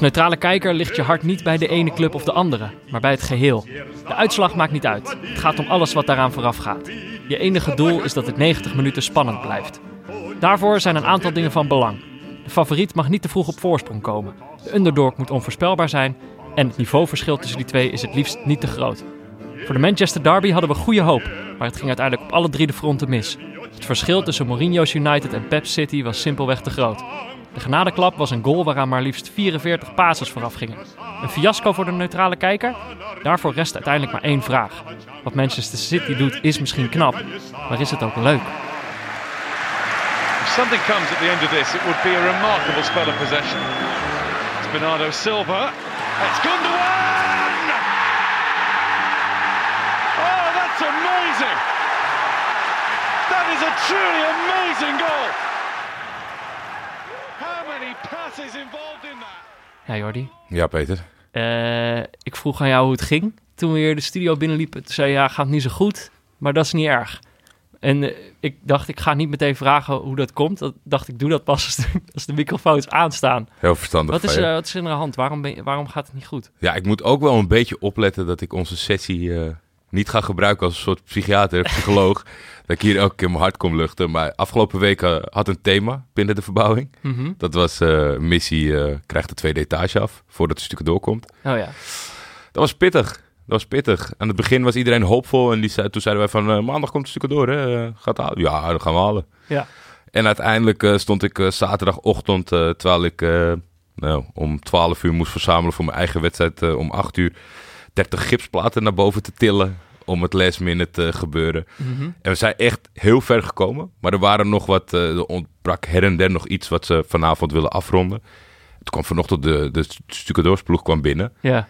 Als neutrale kijker ligt je hart niet bij de ene club of de andere, maar bij het geheel. De uitslag maakt niet uit. Het gaat om alles wat daaraan vooraf gaat. Je enige doel is dat het 90 minuten spannend blijft. Daarvoor zijn een aantal dingen van belang. De favoriet mag niet te vroeg op voorsprong komen. De underdog moet onvoorspelbaar zijn. En het niveauverschil tussen die twee is het liefst niet te groot. Voor de Manchester Derby hadden we goede hoop, maar het ging uiteindelijk op alle drie de fronten mis. Het verschil tussen Mourinho's United en Pep City was simpelweg te groot. De genadeklap was een goal waaraan maar liefst 44 passes vooraf gingen. Een fiasco voor de neutrale kijker? Daarvoor rest uiteindelijk maar één vraag. Wat Manchester City doet is misschien knap, maar is het ook leuk? If something comes at the end of this, it would be a remarkable spell of possession. Bernardo Silva. It's Gundogan! Oh, that's amazing! That is a truly amazing goal! Passes involved in that? Ja, Jordi. Ja, Peter. Eh, ik vroeg aan jou hoe het ging. Toen we hier de studio binnenliepen, toen zei je, ja, gaat niet zo goed, maar dat is niet erg. En eh, ik dacht, ik ga niet meteen vragen hoe dat komt. Dat dacht ik, doe dat pas als de, als de microfoons aanstaan. Heel verstandig Wat is, eh, wat is aan de hand? Waarom, ben je- waarom gaat het niet goed? Ja, ik moet ook wel een beetje opletten dat ik onze sessie eh, niet ga gebruiken als een soort psychiater, psycholoog. Dat ik hier elke keer mijn hart kom luchten. Maar afgelopen week eh, had een thema binnen de verbouwing. Mhm. Dat was eh, missie eh, krijgt de tweede etage af voordat het stuk doorkomt. Oh ja. Dat was pittig. Dat was pittig. Aan het begin was iedereen hoopvol. En die zei, toen zeiden wij van maandag komt het stuk door. Hè? Gaat het halen? Ja, dat gaan we halen. Ja. En uiteindelijk stond ik zaterdagochtend, terwijl ik nou, om 12 uur moest verzamelen voor mijn eigen wedstrijd om 8 uur, 30 gipsplaten naar boven te tillen om het last minute te gebeuren. Mhm. En we zijn echt heel ver gekomen. Maar er waren nog wat, eh, er ontbrak her en der nog iets wat ze vanavond willen afronden. Toen kwam vanochtend de, de stucadoorsploeg kwam binnen. Ja.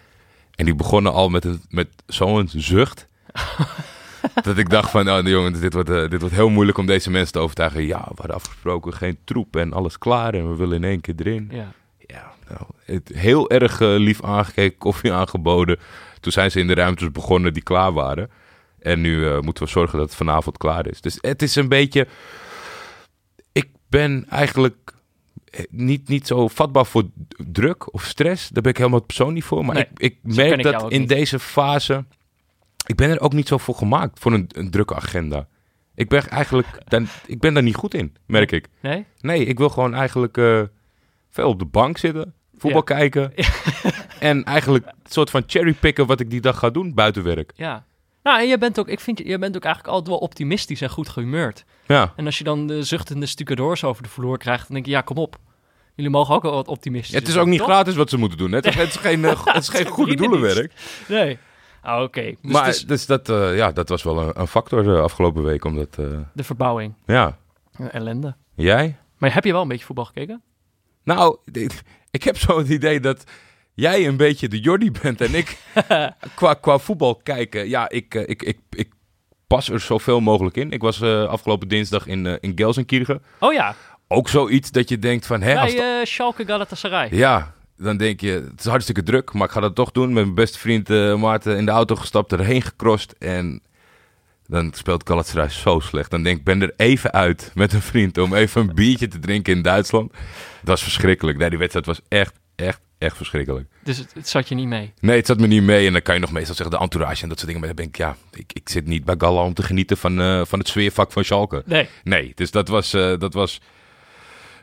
En die begonnen al met, een, met zo'n zucht. dat ik dacht van, nou jongens, dit wordt, eh, dit wordt heel moeilijk om deze mensen te overtuigen. Ja, we hadden afgesproken, geen troep en alles klaar. En we willen in één keer erin. ja. Ja, nou, het, heel erg eh, lief aangekeken, koffie aangeboden. Toen zijn ze in de ruimtes begonnen die klaar waren. En nu eh, moeten we zorgen dat het vanavond klaar is. Dus het is een beetje... Ik ben eigenlijk eh, niet, niet zo vatbaar voor druk of stress. Daar ben ik helemaal persoon niet voor. Maar Nee, ik, ik merk ik dat in niet. deze fase... Ik ben er ook niet zo voor gemaakt, voor een, een drukke agenda. Ik ben eigenlijk... Dan, ik ben daar niet goed in, merk ik. Nee? Nee, ik wil gewoon eigenlijk eh, veel op de bank zitten, voetbal Ja. kijken. en eigenlijk een soort van cherrypicken wat ik die dag ga doen buiten werk. Ja. Nou, en je bent ook, ik vind, je je bent ook eigenlijk altijd wel optimistisch en goed gehumeurd. Ja. En als je dan de zuchtende stucadoors over de vloer krijgt, dan denk je, ja, kom op. Jullie mogen ook wel wat optimistisch het is ook niet toch? gratis wat ze moeten doen. Het is, het is geen, eh, het is geen goede doelenwerk. Nee. Ah, oké. Dus maar dus dat, eh, ja, dat was wel een, een factor de afgelopen week. Omdat, eh, de verbouwing. ja. Eh, ellende. Jij? Maar heb je wel een beetje voetbal gekeken? Nou, ik, heb zo het idee dat jij een beetje de Jordi bent en ik qua, qua voetbal kijken. Ja, ik, eh, ik, ik, ik pas er zoveel mogelijk in. Ik was eh, afgelopen dinsdag in, eh, in Gelsenkirchen. Oh ja, Ook zoiets dat je denkt van, hè, als bij eh Schalke Galatasaray. Ja, dan denk je, het is hartstikke druk, maar ik ga dat toch doen. Met mijn beste vriend Maarten in de auto gestapt, erheen gecrossed en dan speelt Galatasaray zo slecht. Dan denk ik, ben er even uit met een vriend om even een biertje te drinken in Duitsland. Dat was verschrikkelijk. Nee, die wedstrijd was echt, echt, echt verschrikkelijk. Dus het, het zat je niet mee. Nee, het zat me niet mee en dan kan je nog meestal zeggen de entourage en dat soort dingen. Maar dan ben ik, ja, ik, ik zit niet bij Galla om te genieten van, eh, van het sfeervak van Schalke. Nee. Nee, dus dat was, eh, dat was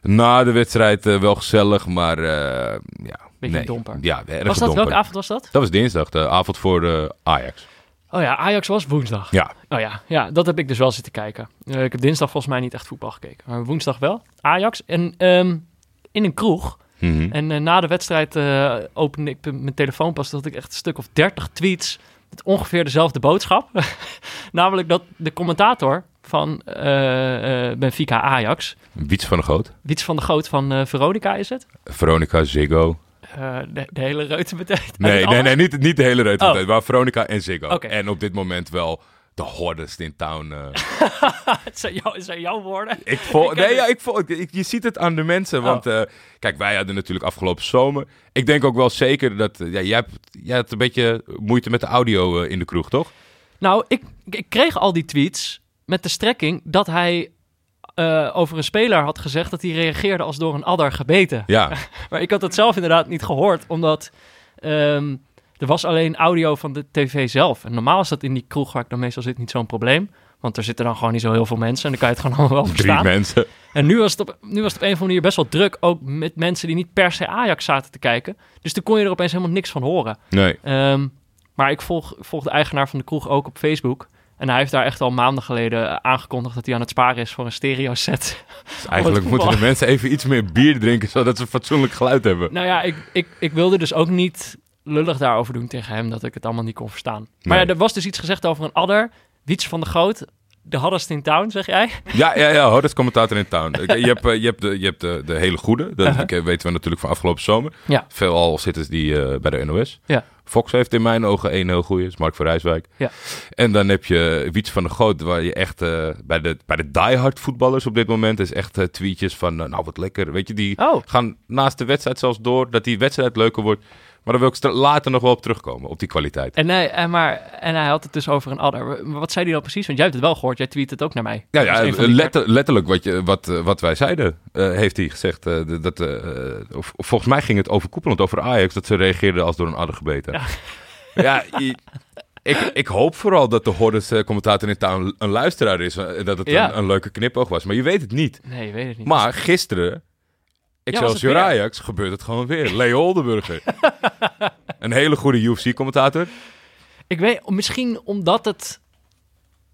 na de wedstrijd eh, wel gezellig, maar ja. Beetje nee. domper. Ja, erg Was dat, domper. welke avond was dat? Dat was dinsdag, de avond voor Ajax. Oh ja, Ajax was woensdag. Ja, Oh ja, ja, dat heb ik dus wel zitten kijken. Eh, ik heb dinsdag volgens mij niet echt voetbal gekeken. Maar woensdag wel. Ajax. En ehm, in een kroeg. Mhm. En eh, na de wedstrijd eh, opende ik mijn telefoon pas. Dat ik echt een stuk of 30 tweets. Met ongeveer dezelfde boodschap. Namelijk dat de commentator van Benfica Ajax. Wiets van de Goot, Wiets van de Goot van Veronica is het. Veronica Ziggo. Eh, de, de hele reute betekent. Nee, nee, nee, niet, niet de hele reut, Oh. maar Veronica en Ziggo. Oké. En op dit moment wel de hardest in town. eh. het, zijn jou, het zijn jouw woorden. ik vol, nee, ja, ik vol, ik- je ziet het aan de mensen, want eh, kijk, wij hadden natuurlijk afgelopen zomer. Ik denk ook wel zeker dat, ja, jij, hebt, jij had een beetje moeite met de audio in de kroeg, toch? Nou, ik, ik kreeg al die tweets met de strekking dat hij eh, over een speler had gezegd dat hij reageerde als door een adder gebeten. Ja, Maar ik had het zelf inderdaad niet gehoord, omdat ehm, er was alleen audio van de tv zelf. En normaal is dat in die kroeg waar ik dan meestal zit niet zo'n probleem. Want er zitten dan gewoon niet zo heel veel mensen en dan kan je het gewoon allemaal wel drie verstaan. mensen. En nu was, het op, nu was het op een of andere manier best wel druk, ook met mensen die niet per se Ajax zaten te kijken. Dus toen kon je er opeens helemaal niks van horen. Nee. Ehm, maar ik volg, volg de eigenaar van de kroeg ook op Facebook. En hij heeft daar echt al maanden geleden eh, aangekondigd dat hij aan het sparen is voor een stereo set. Dus eigenlijk moeten de mensen even iets meer bier drinken, zodat ze fatsoenlijk geluid hebben. Nou ja, ik, ik, ik wilde dus ook niet lullig daarover doen tegen hem dat ik het allemaal niet kon verstaan. Maar ja, er was dus iets gezegd over een adder. Wiets van de Groot, de Haddest in Town, zeg jij? Ja, ja, ja, is commentator in town. Je hebt, eh, je hebt, de, je hebt de, de hele goede, dat Uh-huh. weten we natuurlijk van afgelopen zomer. Ja. Veelal zitten die eh, bij de NOS. Ja. Fox heeft in mijn ogen één heel goede, is Mark van Rijswijk. Ja. En dan heb je Wiets van der Goot, waar je echt eh, bij, de, bij de diehard voetballers op dit moment is echt eh, tweetjes van, eh, nou wat lekker, weet je, die Oh, gaan naast de wedstrijd zelfs door, dat die wedstrijd leuker wordt. Maar daar wil ik later nog wel op terugkomen, op die kwaliteit. en, hij, en, maar, en hij had het dus over een adder. Maar wat zei hij dan precies? Want jij hebt het wel gehoord, jij tweet het ook naar mij. Ja, letter- letterlijk wat, je, wat, eh, wat wij zeiden, eh, heeft hij gezegd. eh, dat, eh, of, volgens mij ging het overkoepelend over Ajax, dat ze reageerden als door een adder gebeten. Ja. Ja, je- ik, ik hoop vooral dat de Hordes eh, commentator in town een luisteraar is. eh, dat het Ja. een, een leuke knipoog was. Maar je weet het niet. Nee, je weet het niet. Maar gisteren, Excelsior weer? Ajax, gebeurt het gewoon weer. Leo Oldenburger. een hele goede UFC-commentator. Ik weet, misschien omdat het...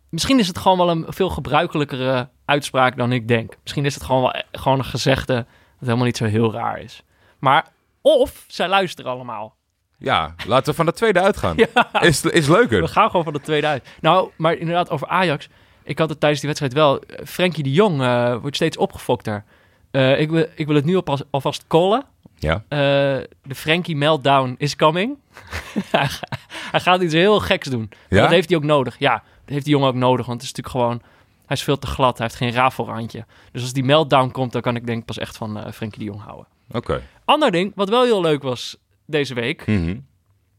Misschien is het gewoon wel een veel gebruikelijkere uitspraak dan ik denk. Misschien is het gewoon wel e- gewoon een gezegde dat helemaal niet zo heel raar is. Maar of zij luisteren allemaal. Ja, laten we van de tweede uitgaan. Is, is leuker. We gaan gewoon van de tweede uit. Nou, maar inderdaad over Ajax. Ik had het tijdens die wedstrijd wel. Frenkie de Jong eh, wordt steeds opgefokter. Eh, ik, wil, ik wil het nu alvast, alvast callen. Ja. Eh, de Frankie meltdown is coming. hij, ga- hij gaat iets heel geks doen. Ja? Dat heeft hij ook nodig. Ja, dat heeft die jongen ook nodig. Want het is natuurlijk gewoon... Hij is veel te glad. Hij heeft geen rafelrandje. Dus als die meltdown komt, dan kan ik denk ik pas echt van eh Frenkie de Jong houden. Oké. Ander ding, wat wel heel leuk was deze week. Mhm.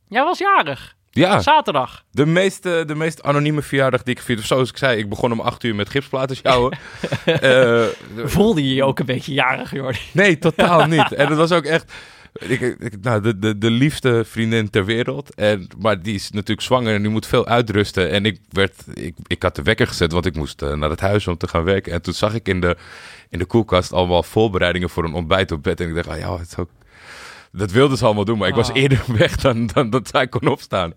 Jij was jarig. Ja. Zaterdag. De meest, de meest anonieme verjaardag die ik gevierd heb. Zoals ik zei, ik begon om acht uur met gipsplaten sjouwen. Eh, Voelde je je ook een beetje jarig, Jordi? nee, totaal niet. En dat was ook echt... Ik, ik- nou, de, de, de liefste vriendin ter wereld. En, maar die is natuurlijk zwanger en die moet veel uitrusten. En ik, werd, ik, ik had de wekker gezet, want ik moest eh, naar het huis om te gaan werken. En toen zag ik in de, in de koelkast allemaal voorbereidingen voor een ontbijt op bed. En ik dacht, ah, ja, het is ook... Dat wilden ze allemaal doen, maar ik was Ah. eerder weg dan, dan dat zij kon opstaan.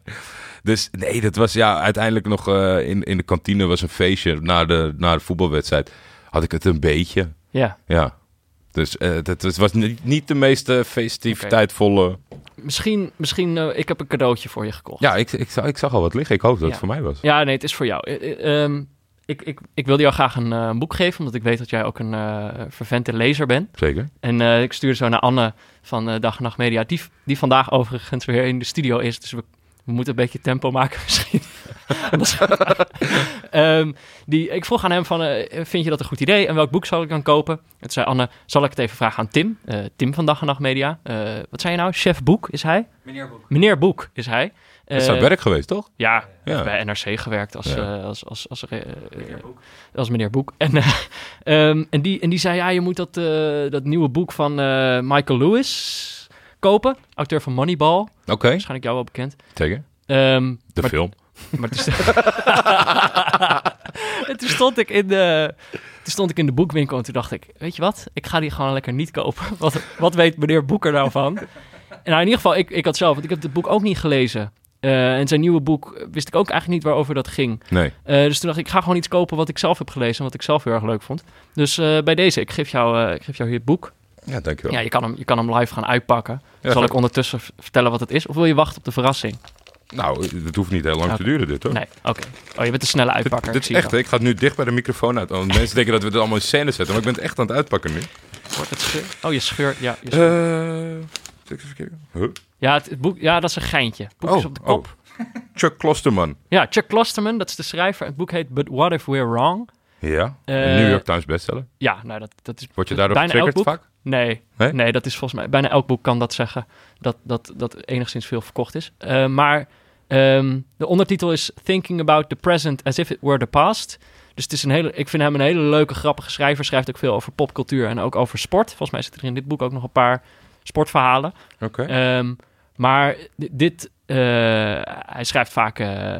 Dus nee, dat was ja, uiteindelijk nog eh, in, in de kantine was een feestje na de, na de voetbalwedstrijd. Had ik het een beetje, Ja. ja. Dus eh dat, het was niet, niet de meest eh, festiviteitvolle... Misschien, misschien ik heb een cadeautje voor je gekocht. Ja, ik, ik, zag, ik zag al wat liggen. Ik hoop dat het voor mij was. Ja, nee, het is voor jou. Eh, eh, ehm, ik, ik, ik wilde jou graag een eh, boek geven, omdat ik weet dat jij ook een eh vervente lezer bent. Zeker. En eh, ik stuurde zo naar Anne van Dag en Nacht Media, die, die vandaag overigens weer in de studio is. Dus we, we moeten een beetje tempo maken misschien. Ehm, die, ik vroeg aan hem van, vind je dat een goed idee? En welk boek zal ik dan kopen? En toen zei Anne, zal ik het even vragen aan Tim? Eh, Tim van Dag en Nacht Media. Eh, wat zei je nou? Chef Boek is hij? Meneer Boek. Meneer Boek is hij. Dat is Eh, zijn werk geweest, toch? Ja, Ja. bij NRC gewerkt als, Ja. eh, als, als, als, eh, eh, als meneer Boek. En, eh, ehm, en, die, en die zei, ja, je moet dat, eh, dat nieuwe boek van eh, Michael Lewis kopen. Auteur van Moneyball. Oké, Waarschijnlijk jou wel bekend. zeker. Ehm, De maar, film. Maar toen, en toen stond ik in de... Toen stond ik in de boekwinkel en toen dacht ik, weet je wat? Ik ga die gewoon lekker niet kopen. Wat, wat weet meneer Boeker nou van? En nou, in ieder geval, ik, ik had zelf, want ik heb het boek ook niet gelezen. Eh, en zijn nieuwe boek wist ik ook eigenlijk niet waarover dat ging. Nee. Eh, dus toen dacht ik, ik ga gewoon iets kopen wat ik zelf heb gelezen en wat ik zelf heel erg leuk vond. Dus eh, bij deze, ik geef jou, ik geef jou hier het boek. Ja, dankjewel. Ja, je kan, hem, je kan hem live gaan uitpakken. Ja, Zal ik ondertussen vertellen wat het is? Of wil je wachten op de verrassing? Nou, het hoeft niet heel lang te duren dit, hoor. Nee, oké. Oh, je bent een snelle Dit, uitpakker. dit is echt, hè. ik ga het nu dicht bij de microfoon uit. Want mensen denken dat we het allemaal in scène zetten. Maar ik ben het echt aan het uitpakken nu. Wordt het scheur? Oh, je scheurt. Ja, je scheurt. Eh? Huh? Ja, het, het boek, ja, dat is een geintje. Het boek is op de kop. oh. Chuck Klosterman. Ja, Chuck Klosterman, dat is de schrijver. Het boek heet But What If We're Wrong? Ja, Eh, een New York Times bestseller. Ja, nou, dat, dat is Word je elk getriggerd vaak? Nee, Nee? nee? dat is volgens mij... Bijna elk boek kan dat zeggen. Dat, dat, dat enigszins veel verkocht is. Eh, maar ehm, de ondertitel is Thinking About the Present as If It Were the Past. Dus het is een hele, ik vind hem een hele leuke, grappige schrijver. Schrijft ook veel over popcultuur en ook over sport. Volgens mij zitten er in dit boek ook nog een paar sportverhalen. Oké. Ehm, maar di- dit, eh, hij schrijft vaak eh,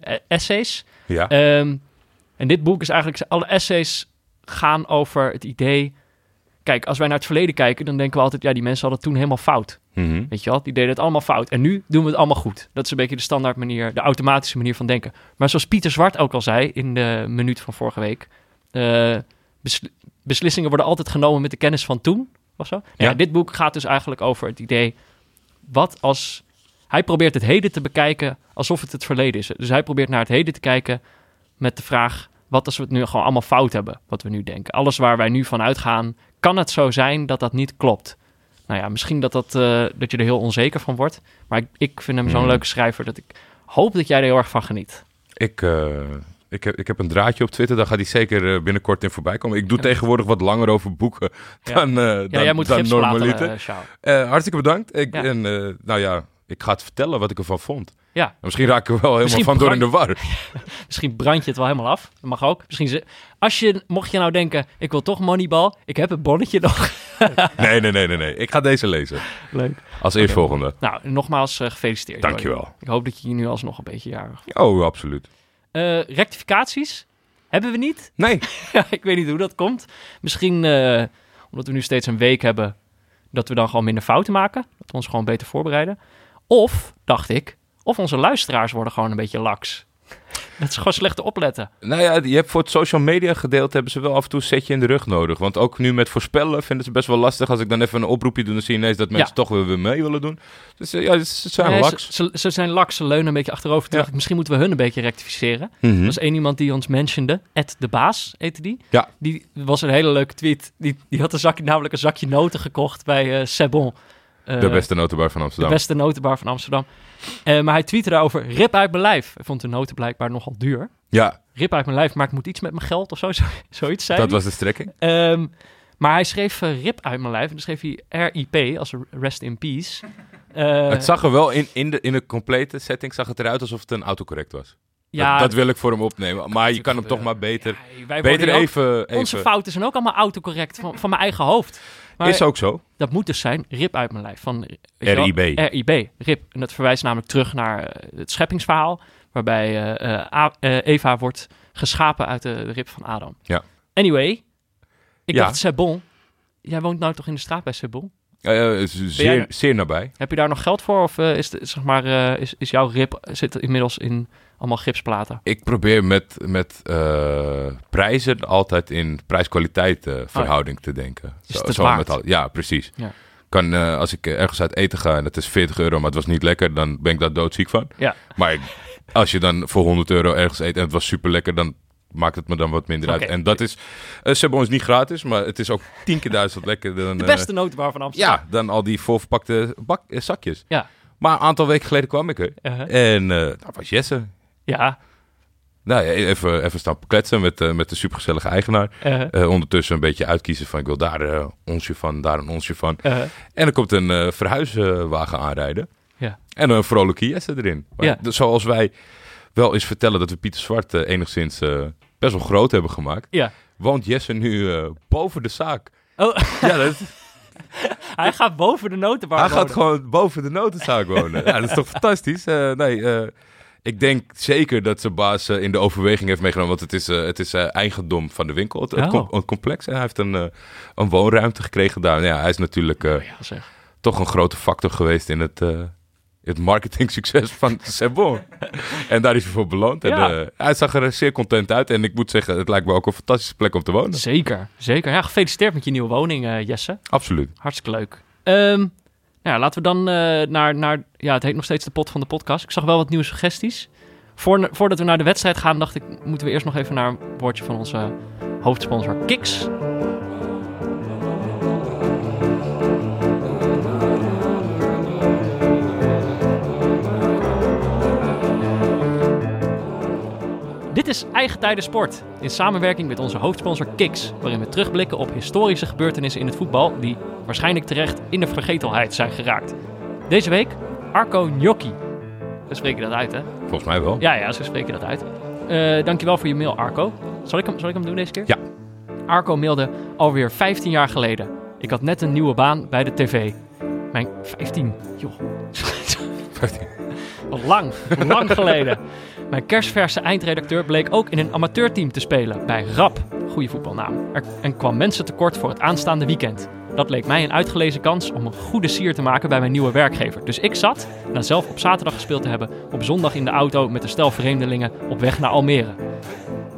eh, essays. ja. Ehm, en dit boek is eigenlijk, alle essays gaan over het idee. Kijk, als wij naar het verleden kijken, dan denken we altijd, ja, die mensen hadden toen helemaal fout. Mhm. Weet je wel, die deden het allemaal fout. En nu doen we het allemaal goed. Dat is een beetje de standaard manier, de automatische manier van denken. Maar zoals Pieter Zwart ook al zei in de minuut van vorige week, besli- beslissingen worden altijd genomen met de kennis van toen. Of zo. Ja, Ja. dit boek gaat dus eigenlijk over het idee, wat als... Hij probeert het heden te bekijken alsof het het verleden is. Dus hij probeert naar het heden te kijken met de vraag... wat als we het nu gewoon allemaal fout hebben, wat we nu denken. Alles waar wij nu van uitgaan, kan het zo zijn dat dat niet klopt? Nou ja, misschien dat, dat, eh, dat je er heel onzeker van wordt. Maar ik, ik vind hem zo'n Hmm. leuke schrijver dat ik hoop dat jij er heel erg van geniet. Ik, eh, ik, heb, ik heb een draadje op Twitter, daar gaat hij zeker eh, binnenkort in voorbij komen. Ik doe Ja. tegenwoordig wat langer over boeken dan, Ja, dan, jij moet dan laten, eh, hartstikke bedankt. Ik. En nou ja, ik ga het vertellen wat ik ervan vond. Ja. En misschien raak ik er wel helemaal Misschien van door in de war. Misschien brand je het wel helemaal af. Dat mag ook. Misschien ze, als je, mocht je nou denken, ik wil toch Moneyball. Ik heb het bonnetje nog. Nee, nee, nee, nee, nee. Ik ga deze lezen. Leuk. Als eerstvolgende. Nou, nogmaals eh, gefeliciteerd. Dankjewel. Ik hoop dat je hier nu alsnog een beetje jarig Oh, absoluut. Eh rectificaties hebben we niet. Nee. Ik weet niet hoe dat komt. Misschien eh, omdat we nu steeds een week hebben, dat we dan gewoon minder fouten maken. Dat we ons gewoon beter voorbereiden. Of, dacht ik, of onze luisteraars worden gewoon een beetje laks. Dat is gewoon slecht te opletten. Nou ja, je hebt voor het social media gedeelte hebben ze wel af en toe een setje in de rug nodig. Want ook nu met voorspellen vinden ze best wel lastig. Als ik dan even een oproepje doe, dan zie je ineens dat mensen Ja. toch weer weer mee willen doen. Dus eh, ja, ze zijn Nee, laks. Ze, zijn laks, ze leunen een beetje achterover. Ja. misschien moeten we hun een beetje rectificeren. Mhm. Er was één iemand die ons mentionde, Ed de Baas heette die. Ja. Die was een hele leuke tweet. Die, die had een zakje, namelijk een zakje noten gekocht bij eh Sebon. Eh, De beste notenbar van de Amsterdam. beste notenbar van Amsterdam. Eh, maar hij tweette daarover, rip uit mijn lijf. Hij vond de noten blijkbaar nogal duur. Ja, Rip uit mijn lijf, maar ik moet iets met mijn geld of zo, zo zoiets zei dat was de strekking. Ehm, maar hij schreef eh, rip uit mijn lijf en dan schreef hij RIP, als rest in peace. Het zag er wel in, in, de, in de complete setting zag het eruit alsof het een autocorrect was. ja, dat, dat wil ik voor hem opnemen. Maar je kan hem toch maar beter, Ja, wij beter ook- even... even Onze fouten zijn ook allemaal autocorrect van, van mijn eigen hoofd. Maar is ook zo. dat moet dus zijn rip uit mijn lijf. Van, wel, RIB. RIB, rip. En dat verwijst namelijk terug naar eh, het scheppingsverhaal. Waarbij eh, eh, Eva wordt geschapen uit de, rib van Adam. Ja. Anyway, ik Ja. dacht Sebon. Jij woont nou toch in de straat bij Sebon? Eh, zeer, er- zeer nabij. Heb je daar nog geld voor? Of is, de, zeg maar, is, is jouw rib zit inmiddels in allemaal gipsplaten? Ik probeer met, met eh, prijzen altijd in prijs-kwaliteit eh, verhouding te denken. Is het waard? met al, ja, precies. Ja. Kan, eh, als ik ergens uit eten ga en het is 40 euro, maar het was niet lekker, dan ben ik daar doodziek van. Ja. Maar als je dan voor 100 euro ergens eet en het was super lekker, dan maakt het me dan wat minder uit. En dat is, uh, Sebon is niet gratis, maar het is ook tien keer duizend lekkerder dan... De beste notenbar van Amsterdam. ja, dan al die volverpakte bak, zakjes. Ja. Maar een aantal weken geleden kwam ik er. Uh-huh. En eh dat was Jesse. Ja. Nou ja, even, even staan kletsen met, eh, met de supergezellige eigenaar. uh-huh, Eh, ondertussen een beetje uitkiezen van ik wil daar een onsje van, daar een onsje van. En er komt een eh, verhuiswagen aanrijden. Ja. En een vrolijke Jesse erin. Maar Ja. zoals wij wel eens vertellen dat we Pieter Zwart eh, enigszins eh, best wel groot hebben gemaakt. Ja. Woont Jesse nu eh, boven de zaak. Oh, Ja, dat, hij gaat boven de notenbar hij wonen. gaat gewoon boven de notenzaak wonen. ja, dat is toch fantastisch? Eh, nee, eh, ik denk zeker dat zijn baas eh, in de overweging heeft meegenomen. Want het is, eh, het is eh, eigendom van de winkel, het, Oh. com- het complex. En hij heeft een, een woonruimte gekregen daar. Nou ja, hij is natuurlijk Oh ja, toch een grote factor geweest in het, het marketingsucces van Sebon. en daar is hij voor beloond. En, Ja. hij zag er zeer content uit. En ik moet zeggen, het lijkt me ook een fantastische plek om te wonen. Zeker, zeker. Ja, gefeliciteerd met je nieuwe woning, Jesse. Absoluut. Hartstikke leuk. Ehm, ja, laten we dan eh, naar, naar... Ja, het heet nog steeds de pot van de podcast. Ik zag wel wat nieuwe suggesties. Voor, voordat we naar de wedstrijd gaan, dacht ik... moeten we eerst nog even naar een woordje van onze hoofdsponsor Kiks. Dit is Eigen Tijden Sport, in samenwerking met onze hoofdsponsor Kiks, waarin we terugblikken op historische gebeurtenissen in het voetbal die waarschijnlijk terecht in de vergetelheid zijn geraakt. Deze week Arco Gnocchi. Zo spreek je dat uit, hè? Volgens mij wel. Ja, ja, zo spreek je dat uit. Eh, dankjewel voor je mail, Arco. Zal ik hem, zal ik hem doen deze keer? Ja. Arco mailde alweer 15 jaar geleden. Ik had net een nieuwe baan bij de tv. Mijn 15, joh. Wat lang, lang geleden. Mijn kerstverse eindredacteur bleek ook in een amateurteam te spelen bij RAP, goede voetbalnaam, er, en kwam mensen tekort voor het aanstaande weekend. Dat leek mij een uitgelezen kans om een goede sier te maken bij mijn nieuwe werkgever. Dus ik zat, na zelf op zaterdag gespeeld te hebben, op zondag in de auto met een stel vreemdelingen op weg naar Almere.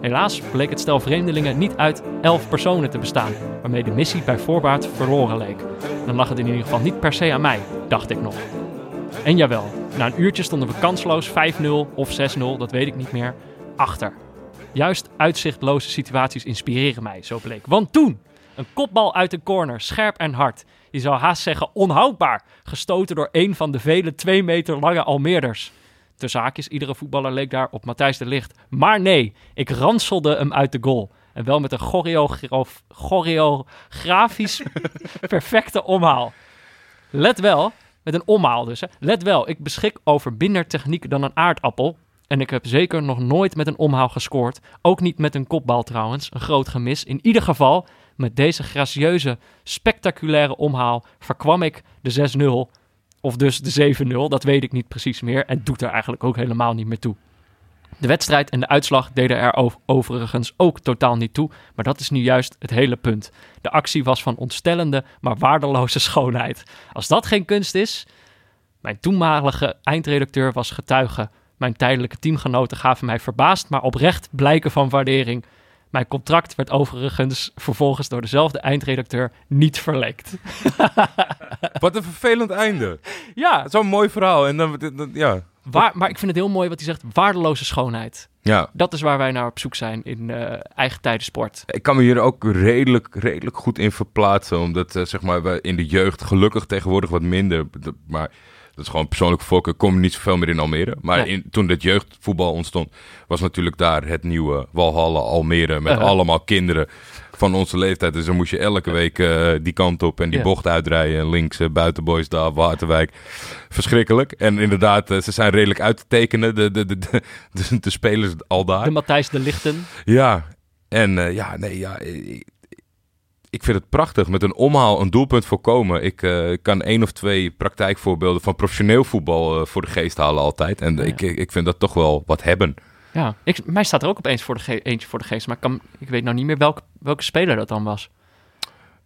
Helaas bleek het stel vreemdelingen niet uit elf personen te bestaan, waarmee de missie bij voorbaat verloren leek. Dan lag het in ieder geval niet per se aan mij, dacht ik nog. En jawel, na een uurtje stonden we kansloos 5-0 of 6-0, dat weet ik niet meer, achter. Juist uitzichtloze situaties inspireren mij, zo bleek. Want toen, een kopbal uit de corner, scherp en hard. Je zou haast zeggen onhoudbaar, gestoten door een van de vele 2 meter lange Almeerders. Tussen haakjes, iedere voetballer leek daar op Matthijs de Licht. Maar nee, ik ranselde hem uit de goal. En wel met een choreografisch perfecte omhaal. Let wel, met een omhaal dus. Hè. Let wel, ik beschik over minder techniek dan een aardappel. En ik heb zeker nog nooit met een omhaal gescoord. Ook niet met een kopbal trouwens. Een groot gemis. In ieder geval, met deze gracieuze, spectaculaire omhaal verkwam ik de 6-0. Of dus de 7-0, dat weet ik niet precies meer. En doet er eigenlijk ook helemaal niet meer toe. De wedstrijd en de uitslag deden er ov- overigens ook totaal niet toe. Maar dat is nu juist het hele punt. De actie was van ontstellende, maar waardeloze schoonheid. Als dat geen kunst is. Mijn toenmalige eindredacteur was getuige. Mijn tijdelijke teamgenoten gaven mij verbaasd, maar oprecht blijken van waardering. Mijn contract werd overigens vervolgens door dezelfde eindredacteur niet verlekt. Wat een vervelend einde. Ja, Zo'n mooi verhaal. En dan- ja. Waar, maar ik vind het heel mooi wat hij zegt. Waardeloze schoonheid. ja, Dat is waar wij naar op zoek zijn in eh, eigen tijdensport. ik kan me hier ook redelijk, redelijk goed in verplaatsen. Omdat eh, zeg maar, we in de jeugd gelukkig tegenwoordig wat minder. Maar dat is gewoon persoonlijk voorkeur. Ik kom niet zoveel meer in Almere. Maar Ja. in, toen het jeugdvoetbal ontstond, was natuurlijk daar het nieuwe Walhalla Almere. Met Uh-huh. allemaal kinderen van onze leeftijd. Dus dan moest je elke week eh, die kant op en die bocht uitrijden. En links uh, buitenboys daar, Waterwijk. Verschrikkelijk. En inderdaad, eh, ze zijn redelijk uit te tekenen. De, de, de, de, de, de spelers al daar. De Matthijs de Lichten. Ja, en eh, ja, nee, ja. Ik, ik vind het prachtig. Met een omhaal een doelpunt voorkomen. Ik eh, kan één of twee praktijkvoorbeelden van professioneel voetbal eh, voor de geest halen altijd. En Ja. ik ik vind dat toch wel wat hebben. Ja, ik, mij staat er ook opeens voor de ge- eentje voor de geest. Maar ik, kan, ik weet nou niet meer welke, welke speler dat dan was.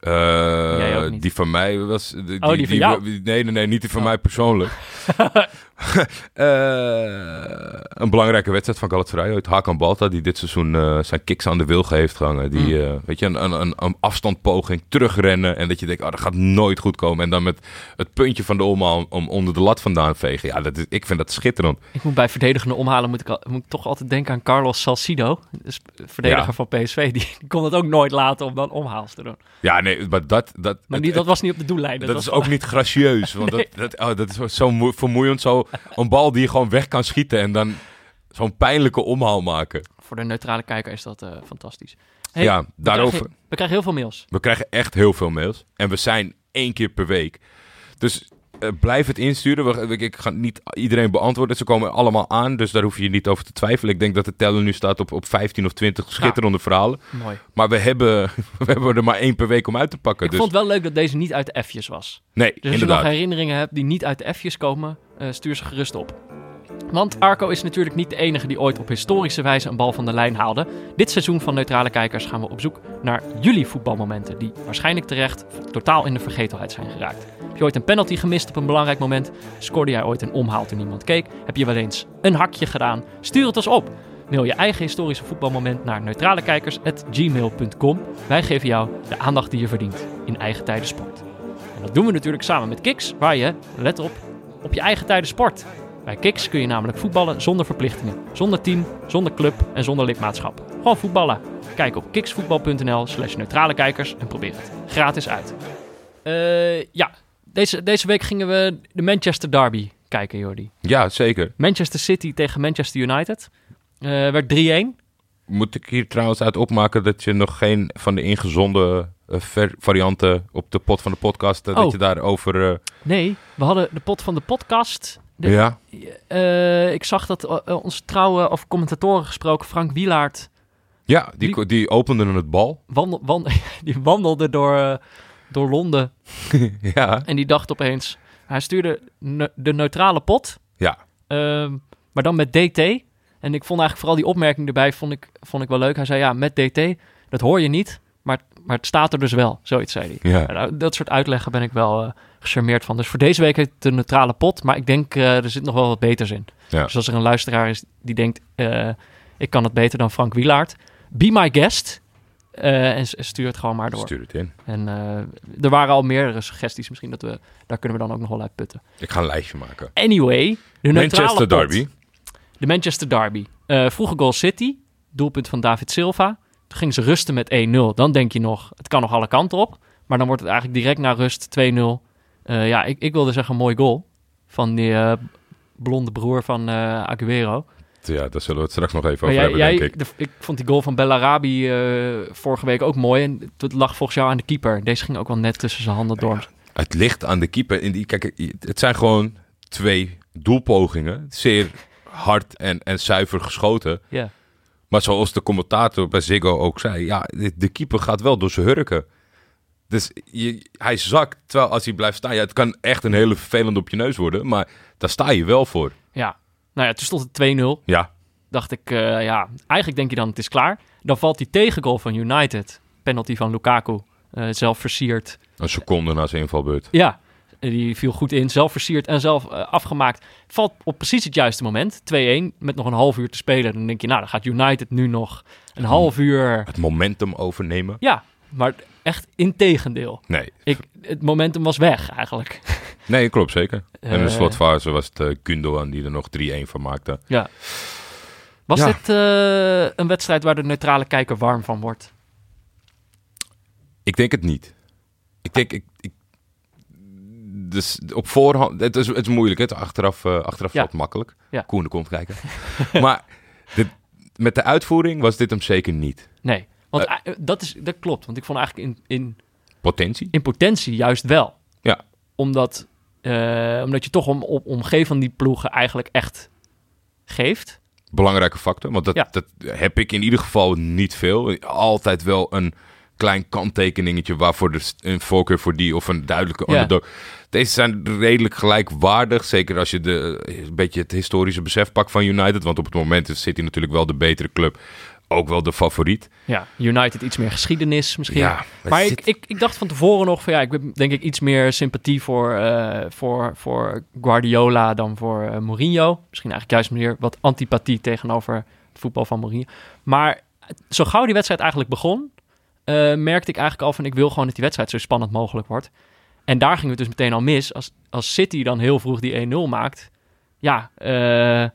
Eh, die van mij was. Die, Oh, die van jou? Nee, nee, nee, niet die van Oh. mij persoonlijk. Eh, een belangrijke wedstrijd van Galatasaray uit. Hakan Balta, die dit seizoen eh, zijn kicks aan de wilgen heeft gehangen. Die, Mm. eh, weet je, een, een, een, afstandpoging, terugrennen. En dat je denkt, oh, dat gaat nooit goed komen. En dan met het puntje van de omhaal om onder de lat vandaan vegen. Ja, dat is, ik vind dat schitterend. Ik moet bij verdedigende omhalen moet ik, al- moet ik toch altijd denken aan Carlos Salcido. Dus verdediger Ja. van PSV. Die, die kon het ook nooit laten om dan omhaals te doen. Ja, nee, maar dat... dat Maar het- die, dat was niet op de doellijn. Dat, was is ook niet gracieus. Want Nee. dat, dat, oh, dat is zo- zo moe- vermoeiend. Zo een bal die je gewoon weg kan schieten. En dan zo'n pijnlijke omhaal maken. Voor de neutrale kijker is dat eh, fantastisch. Hey, ja, we daarover. krijgen- we krijgen heel veel mails. We krijgen echt heel veel mails. En we zijn één keer per week. Dus eh, blijf het insturen. We, ik- ga niet iedereen beantwoorden. Ze komen allemaal aan. Dus daar hoef je niet over te twijfelen. Ik denk dat de teller nu staat op, op 15 of 20 schitterende verhalen. Mooi. Maar we hebben, we hebben er maar één per week om uit te pakken. Ik dus vond het wel leuk dat deze niet uit de F'jes was. nee, Dus als je inderdaad. nog herinneringen hebt die niet uit de F'jes komen, stuur ze gerust op. Want Arco is natuurlijk niet de enige die ooit op historische wijze een bal van de lijn haalde. Dit seizoen van Neutrale Kijkers gaan we op zoek naar jullie voetbalmomenten die waarschijnlijk terecht totaal in de vergetelheid zijn geraakt. Heb je ooit een penalty gemist op een belangrijk moment? Scoorde jij ooit een omhaal toen niemand keek? Heb je wel eens een hakje gedaan? Stuur het ons op. Mail je eigen historische voetbalmoment naar neutralekijkers.gmail.com. Wij geven jou de aandacht die je verdient in eigen tijden sport. En dat doen we natuurlijk samen met Kiks, waar je, let op, op je eigen tijden sport. Bij Kiks kun je namelijk voetballen zonder verplichtingen, zonder team, zonder club en zonder lidmaatschap. Gewoon voetballen. Kijk op kiksvoetbal.nl slash neutrale kijkers en probeer het gratis uit. Eh, ja, deze, deze week gingen we de Manchester Derby kijken, Jordi. Ja, zeker. Manchester City tegen Manchester United. Eh werd 3-1. Moet ik hier trouwens uit opmaken dat je nog geen van de ingezonden varianten op de pot van de podcast, eh, Oh. dat je daarover... eh Nee, we hadden de pot van de podcast. De- ja, Eh, ik zag dat eh, onze trouwe of commentatoren gesproken, Frank Wielaert, Ja, die, Die- die openden het bal. Wandel, wan- die wandelde door, eh, door Londen ja. en die dacht opeens... Hij stuurde ne- de neutrale pot, Ja. ehm, maar dan met DT. En ik vond eigenlijk vooral die opmerking erbij vond ik, vond ik wel leuk. Hij zei, ja, met DT, dat hoor je niet, maar, maar het staat er dus wel. Zoiets zei hij. Ja. Nou, dat soort uitleggen ben ik wel eh gecharmeerd van. Dus voor deze week het een neutrale pot, maar ik denk eh, er zit nog wel wat beters in. Ja. Dus als er een luisteraar is die denkt, eh, ik kan het beter dan Frank Wielaert, be my guest eh, en stuur het gewoon maar door. Stuur het in. En eh, er waren al meerdere suggesties, misschien dat we, daar kunnen we dan ook nog wel uit putten. Ik ga een lijstje maken. Anyway, de neutrale Manchester pot. Derby. De Manchester Derby. Eh vroege goal City, doelpunt van David Silva. Toen gingen ze rusten met 1-0. Dan denk je nog, het kan nog alle kanten op. Maar dan wordt het eigenlijk direct na rust 2-0. Eh, ja, ik, ik wilde zeggen mooi goal. Van die eh, blonde broer van eh Aguero. Ja, daar zullen we het straks nog even Maar over jij, hebben, jij, denk ik. de- ik vond die goal van Bellarabi vorige week ook mooi. En het lag volgens jou aan de keeper. Deze ging ook wel net tussen zijn handen door. Het ligt aan de keeper. In die, kijk, het zijn gewoon twee doelpogingen. Zeer hard en, en zuiver geschoten. Ja. Maar zoals de commentator bij Ziggo ook zei, ja, de, keeper gaat wel door zijn hurken. Dus je, hij zakt, terwijl als hij blijft staan, ja, het kan echt een hele vervelende op je neus worden, maar daar sta je wel voor. ja. Nou ja, toen stond het 2-0. Ja, dacht ik, eh, ja, eigenlijk denk je dan het is klaar. Dan valt die tegengoal van United, penalty van Lukaku, eh, zelf versierd. een seconde na zijn invalbeurt. Ja, die viel goed in, zelf versierd en zelf eh, afgemaakt. Valt op precies het juiste moment, 2-1, met nog een half uur te spelen. Dan denk je, nou, dan gaat United nu nog een half uur... Het momentum overnemen? Ja, maar echt integendeel. Nee. Ik, het momentum was weg, eigenlijk. Nee, klopt zeker. en in de Eh. slotfase was het uh, Gundogan die er nog 3-1 van maakte. Ja. Was Ja. dit een wedstrijd waar de neutrale kijker warm van wordt? Ik denk het niet. Ik denk, ik, ik, dus op voorhand, het is, het is moeilijk, hè? Achteraf, eh, achteraf Ja. valt makkelijk. Ja. Koen de komt kijken. maar dit, met de uitvoering was dit hem zeker niet. Nee, want eh, dat, is, dat klopt. Want ik vond eigenlijk in, in, Potentie? in potentie juist wel. Ja. Omdat, eh, omdat je toch om, om, omgeven van die ploegen eigenlijk echt geeft. Belangrijke factor, want dat, Ja. dat heb ik in ieder geval niet veel. Altijd wel een klein kanttekeningetje waarvoor er een voorkeur voor die of een duidelijke Ja. underdog. Deze zijn redelijk gelijkwaardig, zeker als je de, een beetje het historische besef pakt van United. Want op het moment is City natuurlijk wel de betere club, ook wel de favoriet. Ja, United iets meer geschiedenis misschien. Ja, maar ik, zit- ik, ik dacht van tevoren nog van ja, ik heb denk ik iets meer sympathie voor, eh, voor, voor Guardiola dan voor eh, Mourinho. Misschien eigenlijk juist meer wat antipathie tegenover het voetbal van Mourinho. Maar zo gauw die wedstrijd eigenlijk begon, eh, merkte ik eigenlijk al van ik wil gewoon dat die wedstrijd zo spannend mogelijk wordt. En daar ging het dus meteen al mis. Als, als City dan heel vroeg die 1-0 maakt, ja, eh,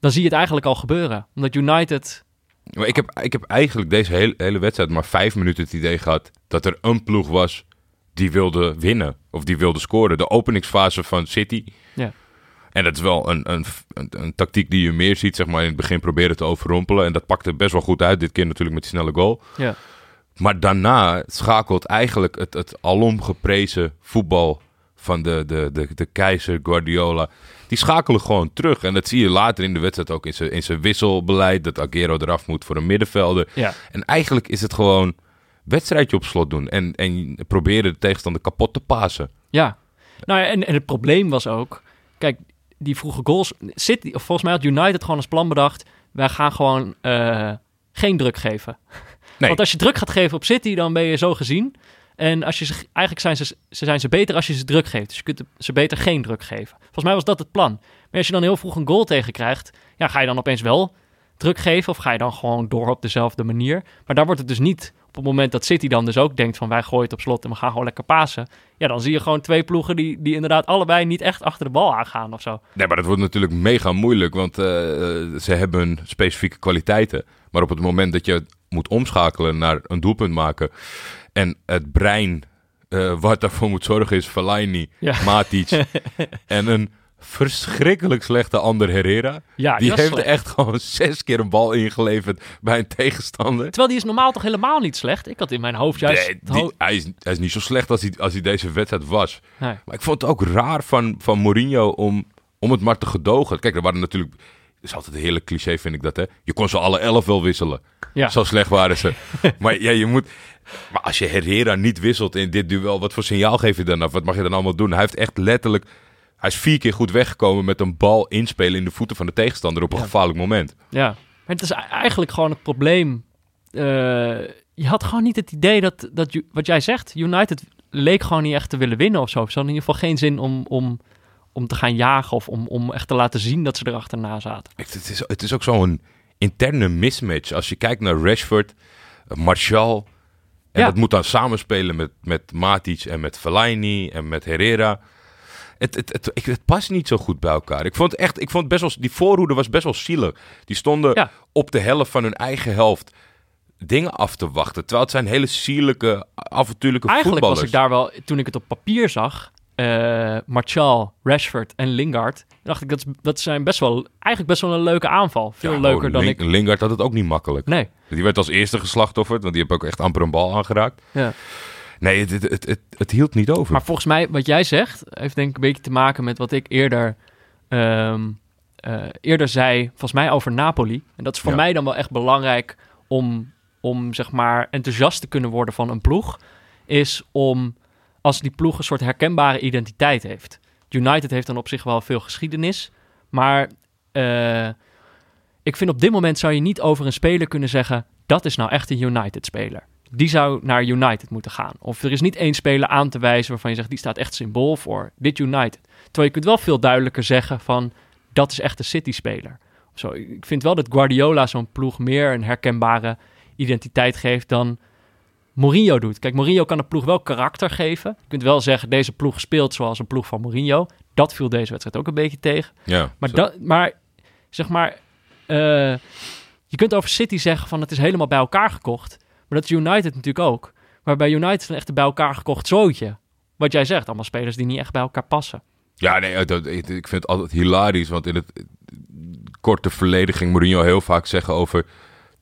dan zie je het eigenlijk al gebeuren. Omdat United Maar ik heb, ik heb eigenlijk deze hele, hele wedstrijd maar vijf minuten het idee gehad dat er een ploeg was die wilde winnen of die wilde scoren. De openingsfase van City. Ja. En dat is wel een, een, een, een tactiek die je meer ziet, zeg maar, in het begin proberen te overrompelen. En dat pakte best wel goed uit, dit keer natuurlijk met die snelle goal. Ja. Maar daarna schakelt eigenlijk het, het alom geprezen voetbal van de, de, de, de keizer Guardiola. Die schakelen gewoon terug. En dat zie je later in de wedstrijd ook in zijn, in zijn wisselbeleid. Dat Aguero eraf moet voor een middenvelder. Ja. En eigenlijk is het gewoon wedstrijdje op slot doen. En, en proberen de tegenstander kapot te pasen. Ja, nou ja, en, en het probleem was ook, kijk, die vroege goals, City, of volgens mij had United gewoon als plan bedacht, wij gaan gewoon eh, geen druk geven. Nee. Want als je druk gaat geven op City, dan ben je zo gezien. En als je ze, eigenlijk zijn ze, ze zijn ze beter als je ze druk geeft. Dus je kunt ze beter geen druk geven. Volgens mij was dat het plan. Maar als je dan heel vroeg een goal tegen krijgt, ja, ga je dan opeens wel druk geven of ga je dan gewoon door op dezelfde manier? Maar daar wordt het dus niet op het moment dat City dan dus ook denkt van wij gooien het op slot en we gaan gewoon lekker pasen. Ja, dan zie je gewoon twee ploegen die, die inderdaad allebei niet echt achter de bal aangaan of zo. Nee, maar dat wordt natuurlijk mega moeilijk. Want eh, ze hebben specifieke kwaliteiten. Maar op het moment dat je moet omschakelen naar een doelpunt maken. En het brein eh, wat daarvoor moet zorgen is Fellaini, Ja. Matic en een verschrikkelijk slechte Ander Herrera. Ja, die heeft slecht. echt gewoon zes keer een bal ingeleverd bij een tegenstander. Terwijl die is normaal toch helemaal niet slecht? Ik had in mijn hoofd juist... Nee, het die- ho- hij, is, hij is niet zo slecht als hij, als hij deze wedstrijd was. Nee. Maar ik vond het ook raar van, van Mourinho om, om het maar te gedogen. Kijk, er waren natuurlijk is altijd een heerlijk cliché, vind ik dat, hè? Je kon ze alle elf wel wisselen. Ja. Zo slecht waren ze. maar ja, je moet... Maar als je Herrera niet wisselt in dit duel, wat voor signaal geef je dan af? Wat mag je dan allemaal doen? Hij heeft echt letterlijk... Hij is vier keer goed weggekomen met een bal inspelen in de voeten van de tegenstander op een Ja. gevaarlijk moment. Ja, maar het is e- eigenlijk gewoon het probleem. Eh, je had gewoon niet het idee dat, dat wat jij zegt, United leek gewoon niet echt te willen winnen of zo. Ze hadden in ieder geval geen zin om, om, om te gaan jagen of om, om echt te laten zien dat ze er achterna zaten. Het het is, het is ook zo'n interne mismatch. Als je kijkt naar Rashford, Martial. En Ja. dat moet dan samenspelen met, met Matic en met Fellaini en met Herrera. Het, het, het, ik- het past niet zo goed bij elkaar. Ik vond het echt, ik vond het best wel, die voorhoede was best wel zielig. Die stonden Ja. op de helft van hun eigen helft dingen af te wachten. Terwijl het zijn hele sierlijke, avontuurlijke Eigenlijk voetballers. was ik daar wel, toen ik het op papier zag, eh Martial, Rashford en Lingard, dacht ik dat, dat zijn best wel, eigenlijk best wel een leuke aanval. Veel Ja, leuker oh, dan ik. Lingard had het ook niet makkelijk. Nee. Die werd als eerste geslachtofferd, want die heeft ook echt amper een bal aangeraakt. Ja. Nee, het, het, het, het, het hield niet over. Maar volgens mij, wat jij zegt, heeft denk ik een beetje te maken met wat ik eerder, ehm, eh, eerder zei, volgens mij over Napoli. En dat is voor Ja. mij dan wel echt belangrijk om, om, zeg maar, enthousiast te kunnen worden van een ploeg. Is om, als die ploeg een soort herkenbare identiteit heeft. United heeft dan op zich wel veel geschiedenis. Maar eh, ik vind op dit moment zou je niet over een speler kunnen zeggen... dat is nou echt een United-speler. Die zou naar United moeten gaan. Of er is niet één speler aan te wijzen waarvan je zegt... die staat echt symbool voor dit United. Terwijl je kunt wel veel duidelijker zeggen van... dat is echt een City-speler. Ik vind wel dat Guardiola zo'n ploeg meer een herkenbare identiteit geeft dan Mourinho doet. Kijk, Mourinho kan de ploeg wel karakter geven. Je kunt wel zeggen, deze ploeg speelt zoals een ploeg van Mourinho. Dat viel deze wedstrijd ook een beetje tegen. ja, Maar, dat, maar zeg maar, eh, je kunt over City zeggen van het is helemaal bij elkaar gekocht. Maar dat is United natuurlijk ook. Maar bij United is het echt een bij elkaar gekocht zootje. Wat jij zegt, allemaal spelers die niet echt bij elkaar passen. Ja, nee, dat, ik, ik vind het altijd hilarisch. Want in het korte verleden ging Mourinho heel vaak zeggen over...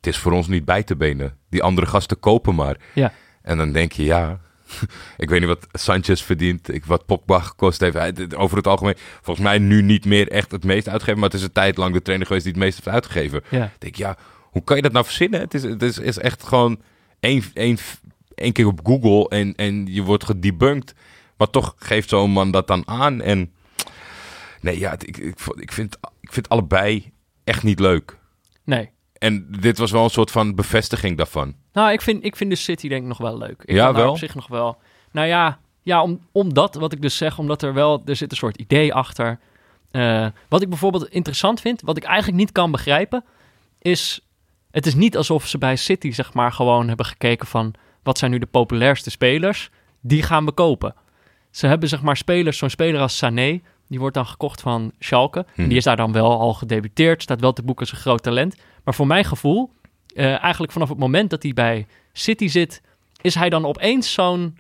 Het is voor ons niet bij te benen. Die andere gasten kopen maar. Ja. En dan denk je, ja... ik weet niet wat Sanchez verdient. Ik, wat Pogba gekost heeft. Over het algemeen, volgens mij nu niet meer echt het meest uitgeven. Maar het is een tijd lang de trainer geweest die het meest heeft uitgegeven. Ja. Ik denk, ja, hoe kan je dat nou verzinnen? Het is, het is, is echt gewoon één, één, één keer op Google en, en je wordt gedebunked. Maar toch geeft zo'n man dat dan aan. En nee, ja, ik, ik, ik, vind, ik vind allebei echt niet leuk. Nee. En dit was wel een soort van bevestiging daarvan. Nou, ik vind, ik vind de City denk ik nog wel leuk. Ik Ja, wel? op zich nog wel. Nou ja, ja om, omdat, wat ik dus zeg, omdat er wel, er zit een soort idee achter. Eh, wat ik bijvoorbeeld interessant vind, wat ik eigenlijk niet kan begrijpen, is, het is niet alsof ze bij City zeg maar gewoon hebben gekeken van, wat zijn nu de populairste spelers? Die gaan we kopen. Ze hebben zeg maar spelers, zo'n speler als Sané, die wordt dan gekocht van Schalke. En Mhm. die is daar dan wel al gedebuteerd, staat wel te boeken als een groot talent. Maar voor mijn gevoel, eh, eigenlijk vanaf het moment dat hij bij City zit, is hij dan opeens zo'n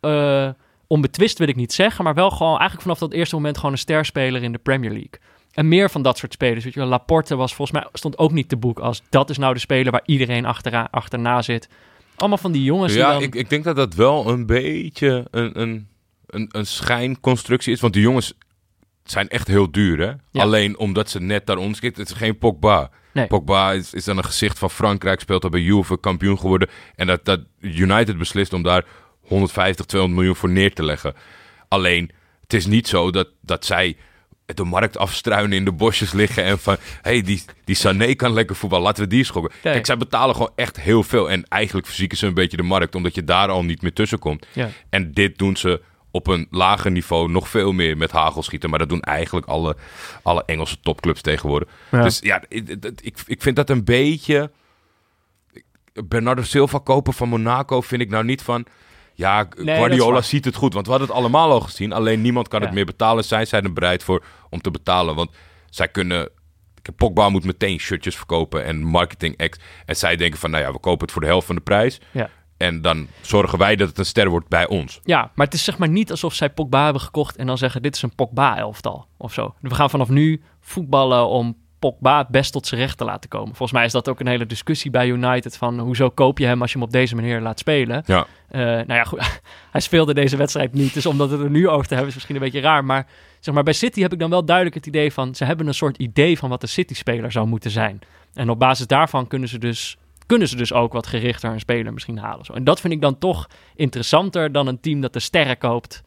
eh, onbetwist wil ik niet zeggen, maar wel gewoon eigenlijk vanaf dat eerste moment gewoon een sterspeler in de Premier League. En meer van dat soort spelers. Weet je. Laporte was volgens mij stond ook niet te boek als dat is nou de speler waar iedereen achteraan, achterna zit. Allemaal van die jongens die Ja, dan... ik, ik denk dat dat wel een beetje een, een, een, een schijnconstructie is. Want die jongens zijn echt heel duur, hè? Ja. Alleen omdat ze net daar ons. Het is geen Pogba. Nee. Pogba is, is dan een gezicht van Frankrijk, speelt al bij Juve, kampioen geworden. En dat, dat United beslist om daar 150, 200 miljoen voor neer te leggen. Alleen, het is niet zo dat, dat zij de markt afstruinen in de bosjes liggen en van... hé, hey, die, die Sané kan lekker voetbal, laten we die schokken. Nee. Kijk, zij betalen gewoon echt heel veel. En eigenlijk verzieken ze een beetje de markt, omdat je daar al niet meer tussen komt. Ja. En dit doen ze op een lager niveau nog veel meer met hagelschieten. Maar dat doen eigenlijk alle, alle Engelse topclubs tegenwoordig. Ja. Dus ja, ik, ik, vind dat een beetje... Bernardo Silva kopen van Monaco vind ik nou niet van... Ja, Guardiola ziet het goed. Want we hadden het allemaal al gezien. Alleen niemand kan Ja. het meer betalen. Zij zijn er bereid voor om te betalen. Want zij kunnen... Pogba moet meteen shirtjes verkopen en marketing acts. En zij denken van, nou ja, we kopen het voor de helft van de prijs. Ja. En dan zorgen wij dat het een ster wordt bij ons. Ja, maar het is zeg maar niet alsof zij Pogba hebben gekocht en dan zeggen dit is een Pogba-elftal of zo. We gaan vanaf nu voetballen om Pogba het best tot zijn recht te laten komen. Volgens mij is dat ook een hele discussie bij United van hoezo koop je hem als je hem op deze manier laat spelen. Ja. Eh, nou ja, goed, hij speelde deze wedstrijd niet, dus om dat het er nu over te hebben is misschien een beetje raar. Maar zeg maar bij City heb ik dan wel duidelijk het idee van ze hebben een soort idee van wat de City-speler zou moeten zijn. En op basis daarvan kunnen ze dus kunnen ze dus ook wat gerichter een speler misschien halen. Zo. En dat vind ik dan toch interessanter dan een team dat de sterren koopt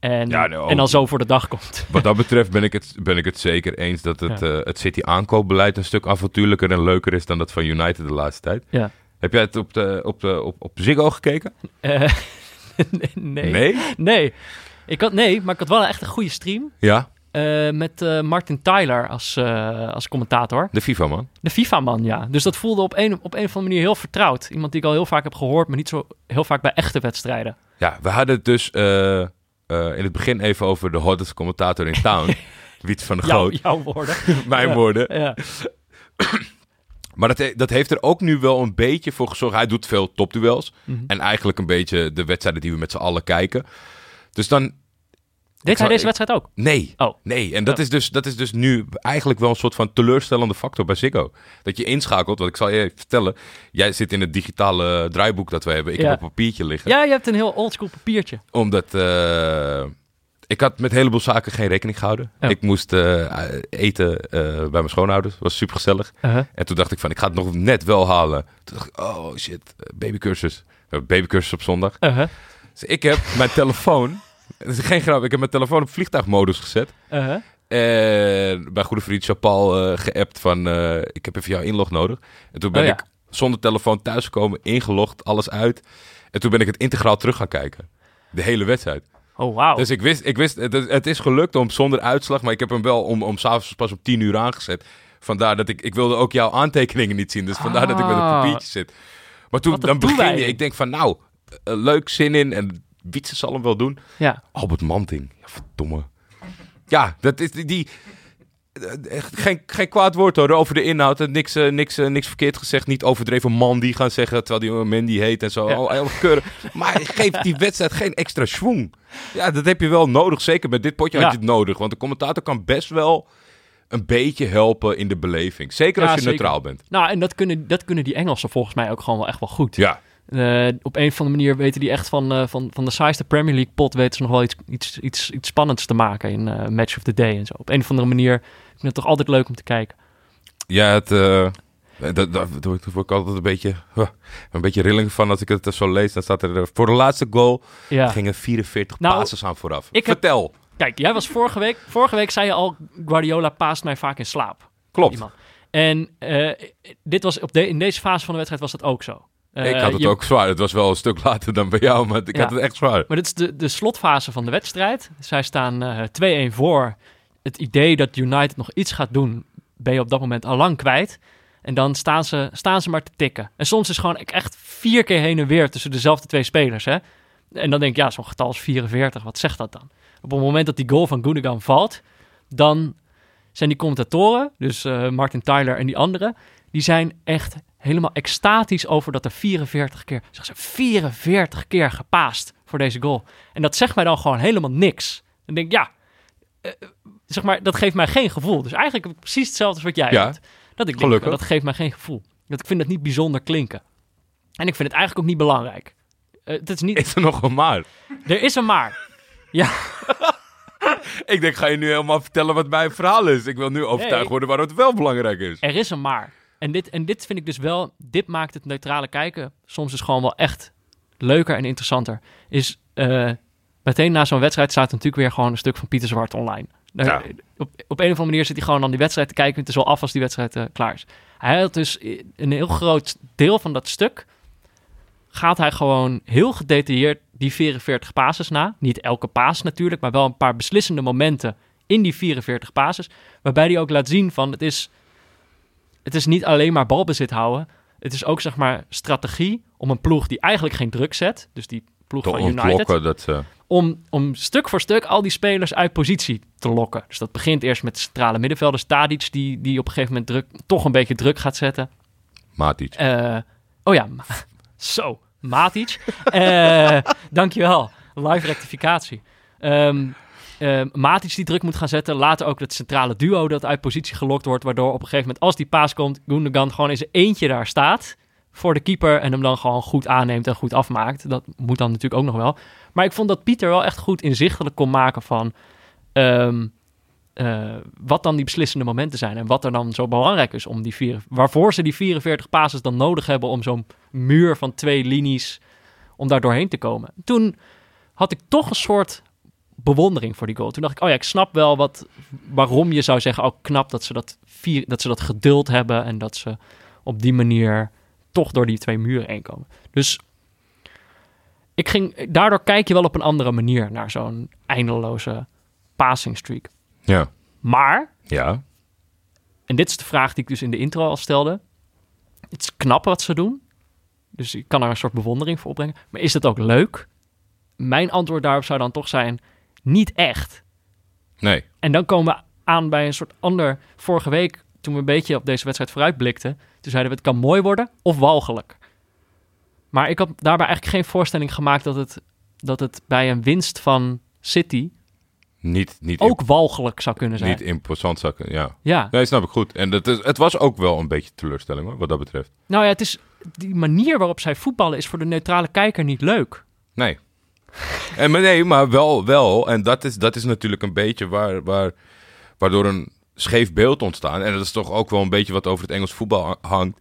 en, Ja, en dan zo voor de dag komt. Wat dat betreft ben ik het, ben ik het zeker eens dat het, Ja. eh, het City aankoopbeleid een stuk avontuurlijker en leuker is dan dat van United de laatste tijd. Ja. Heb jij het op, de, op, de, op, op Ziggo gekeken? Eh, nee. Nee? Nee. Ik had, nee, maar ik had wel echt een goede stream. Ja, eh, met eh, Martin Tyler als, eh, als commentator. de FIFA man. De FIFA-man, ja. Dus dat voelde op een, op een of andere manier heel vertrouwd. Iemand die ik al heel vaak heb gehoord, maar niet zo heel vaak bij echte wedstrijden. Ja, we hadden het dus in het begin even over de hottest commentator in town. Wiet van de Jouw, Groot. jouw woorden. Mijn Ja. woorden. Ja. Maar dat, he- dat heeft er ook nu wel een beetje voor gezorgd. Hij doet veel topduels. Mhm. En eigenlijk een beetje de wedstrijden die we met z'n allen kijken. Dus dan... Deed hij zou- deze wedstrijd ook? Nee. Oh. Nee, en dat, Oh. is dus, dat is dus nu eigenlijk wel een soort van teleurstellende factor bij Ziggo. Dat je inschakelt, want ik zal je even vertellen. Jij zit in het digitale draaiboek dat we hebben. Ik Ja. heb een papiertje liggen. Ja, je hebt een heel oldschool papiertje. Omdat eh, ik had met een heleboel zaken geen rekening gehouden. Ik moest eh, eten eh, bij mijn schoonouders. was super gezellig. Uh-huh. En toen dacht ik van, ik ga het nog net wel halen. Toen dacht ik, oh shit, eh, babycursus. We hebben babacursus op zondag. Uh-huh. Dus ik heb mijn telefoon, het is geen grap, ik heb mijn telefoon op vliegtuigmodus gezet. Uh-huh. En bij goede vriend Chapal eh geappt van, eh, ik heb even jouw inlog nodig. En toen ben Oh ja. ik zonder telefoon thuisgekomen, ingelogd, alles uit. En toen ben ik het integraal terug gaan kijken. De hele wedstrijd. Oh, wauw. Dus ik wist, ik wist het, het is gelukt om zonder uitslag, maar ik heb hem wel om, om s'avonds pas om tien uur aangezet. Vandaar dat ik, ik wilde ook jouw aantekeningen niet zien. Dus vandaar dat ik met een Ah. papiertje zit. Maar toen, dan begin je, ik denk van nou, eh, leuk, zin in. En Wietse zal hem wel doen. Ja. Albert Manting, ja, verdomme. Ja, dat is die... die echt geen, geen kwaad woord hoor, over de inhoud. En Niks, eh, niks, eh, niks verkeerd gezegd. Niet overdreven man die gaan zeggen, terwijl die Mandy heet en zo. Ja. Oh, keurig. Maar geeft die wedstrijd geen extra schwung. Ja, dat heb je wel nodig. Zeker met dit potje Ja. had je het nodig. Want de commentator kan best wel een beetje helpen in de beleving. Zeker als je zeker. neutraal bent. Nou, en dat kunnen, dat kunnen die Engelsen volgens mij ook gewoon wel echt wel goed. Ja, Eh, op een of andere manier weten die echt van, eh, van, van de saaiste Premier League pot weten ze nog wel iets, iets, iets, iets spannends te maken in eh, Match of the Day en zo. Op een of andere manier ik vind het toch altijd leuk om te kijken. ja het, dat, dat, daar word ik altijd een beetje, een beetje rilling van als ik het zo lees. Dan staat er voor de laatste goal Ja. gingen 44 Nou, passes aan vooraf. ik heb- Vertel. Kijk, jij was vorige week, vorige week zei je al, Guardiola paast mij vaak in slaap. Klopt. Iemand. En dit was op de, in deze fase van de wedstrijd was dat ook zo. Eh, ik had het je- ook zwaar. Het was wel een stuk later dan bij jou, maar ik Ja. had het echt zwaar. Maar dit is de, de slotfase van de wedstrijd. Zij staan eh 2-1 voor. Het idee dat United nog iets gaat doen, ben je op dat moment al lang kwijt. En dan staan ze, staan ze maar te tikken. En soms is gewoon echt vier keer heen en weer tussen dezelfde twee spelers. Hè? En dan denk ik, ja, zo'n getal is 44. Wat zegt dat dan? Op het moment dat die goal van Gundogan valt, dan zijn die commentatoren, dus eh, Martin Tyler en die anderen, die zijn echt helemaal extatisch over dat er 44 keer, zeg ze, 44 keer gepaast voor deze goal. En dat zegt mij dan gewoon helemaal niks. Dan denk ik, ja, eh, zeg maar, dat geeft mij geen gevoel. Dus eigenlijk heb ik precies hetzelfde als wat jij Ja, hebt. Dat ik denk, gelukkig. dat geeft mij geen gevoel. Dat ik vind het niet bijzonder klinken. En ik vind het eigenlijk ook niet belangrijk. Eh, het is niet, Is er nog een maar? er is een maar. Ja, Ik denk, ga je nu helemaal vertellen wat mijn verhaal is? Ik wil nu overtuigd Nee. worden waarom het wel belangrijk is. er is een maar. En dit, en dit vind ik dus wel, dit maakt het neutrale kijken soms dus gewoon wel echt leuker en interessanter. Is eh, meteen na zo'n wedstrijd staat natuurlijk weer gewoon een stuk van Pieter Zwart online. Daar- Ja. op, op een of andere manier zit hij gewoon aan die wedstrijd te kijken. Het is wel af als die wedstrijd eh, klaar is. Hij had dus een heel groot deel van dat stuk. Gaat hij gewoon heel gedetailleerd die 44 passes na. Niet elke paas natuurlijk, maar wel een paar beslissende momenten in die 44 passes. Waarbij hij ook laat zien van het is, het is niet alleen maar balbezit houden. Het is ook zeg maar strategie om een ploeg die eigenlijk geen druk zet. Dus die ploeg van United dat ze... om, om stuk voor stuk al die spelers uit positie te lokken. Dus dat begint eerst met de centrale middenvelders. Tadic, die, die op een gegeven moment druk, toch een beetje druk gaat zetten. Matic. Eh, oh ja, Ma- zo, Matic. Eh dankjewel, live rectificatie. Ehm, uh, die druk moet gaan zetten. Later ook het centrale duo dat uit positie gelokt wordt. Waardoor op een gegeven moment, als die paas komt, Gundogan gewoon in zijn eentje daar staat voor de keeper. En hem dan gewoon goed aanneemt en goed afmaakt. Dat moet dan natuurlijk ook nog wel. Maar ik vond dat Pieter wel echt goed inzichtelijk kon maken van... ehm, eh, wat dan die beslissende momenten zijn. En wat er dan zo belangrijk is om die vier... Waarvoor ze die 44 passes dan nodig hebben om zo'n muur van twee linies... om daar doorheen te komen. Toen had ik toch een soort bewondering voor die goal. Toen dacht ik, oh ja, ik snap wel wat, waarom je zou zeggen... oh, knap dat ze dat, vier, dat ze dat geduld hebben... en dat ze op die manier toch door die twee muren heen komen. Dus ik ging, daardoor kijk je wel op een andere manier naar zo'n eindeloze passing streak. Ja. Maar, Ja. en dit is de vraag die ik dus in de intro al stelde. Het is knap wat ze doen. Dus ik kan daar een soort bewondering voor opbrengen. Maar is het ook leuk? Mijn antwoord daarop zou dan toch zijn: niet echt. Nee. En dan komen we aan bij een soort ander. Vorige week, toen we een beetje op deze wedstrijd vooruitblikten, toen zeiden we: het kan mooi worden of walgelijk. Maar ik had daarbij eigenlijk geen voorstelling gemaakt dat het, dat het bij een winst van City Niet, niet, ook walgelijk zou kunnen zijn. niet imposant zakken, ja. Ja, Nee, snap ik goed. En dat is, het was ook wel een beetje teleurstelling hoor, wat dat betreft. nou ja, het is die manier waarop zij voetballen is voor de neutrale kijker niet leuk. Nee. En, maar nee, maar wel, wel. En dat is, dat is natuurlijk een beetje waar, waar, waardoor een scheef beeld ontstaan. En dat is toch ook wel een beetje wat over het Engels voetbal ha- hangt.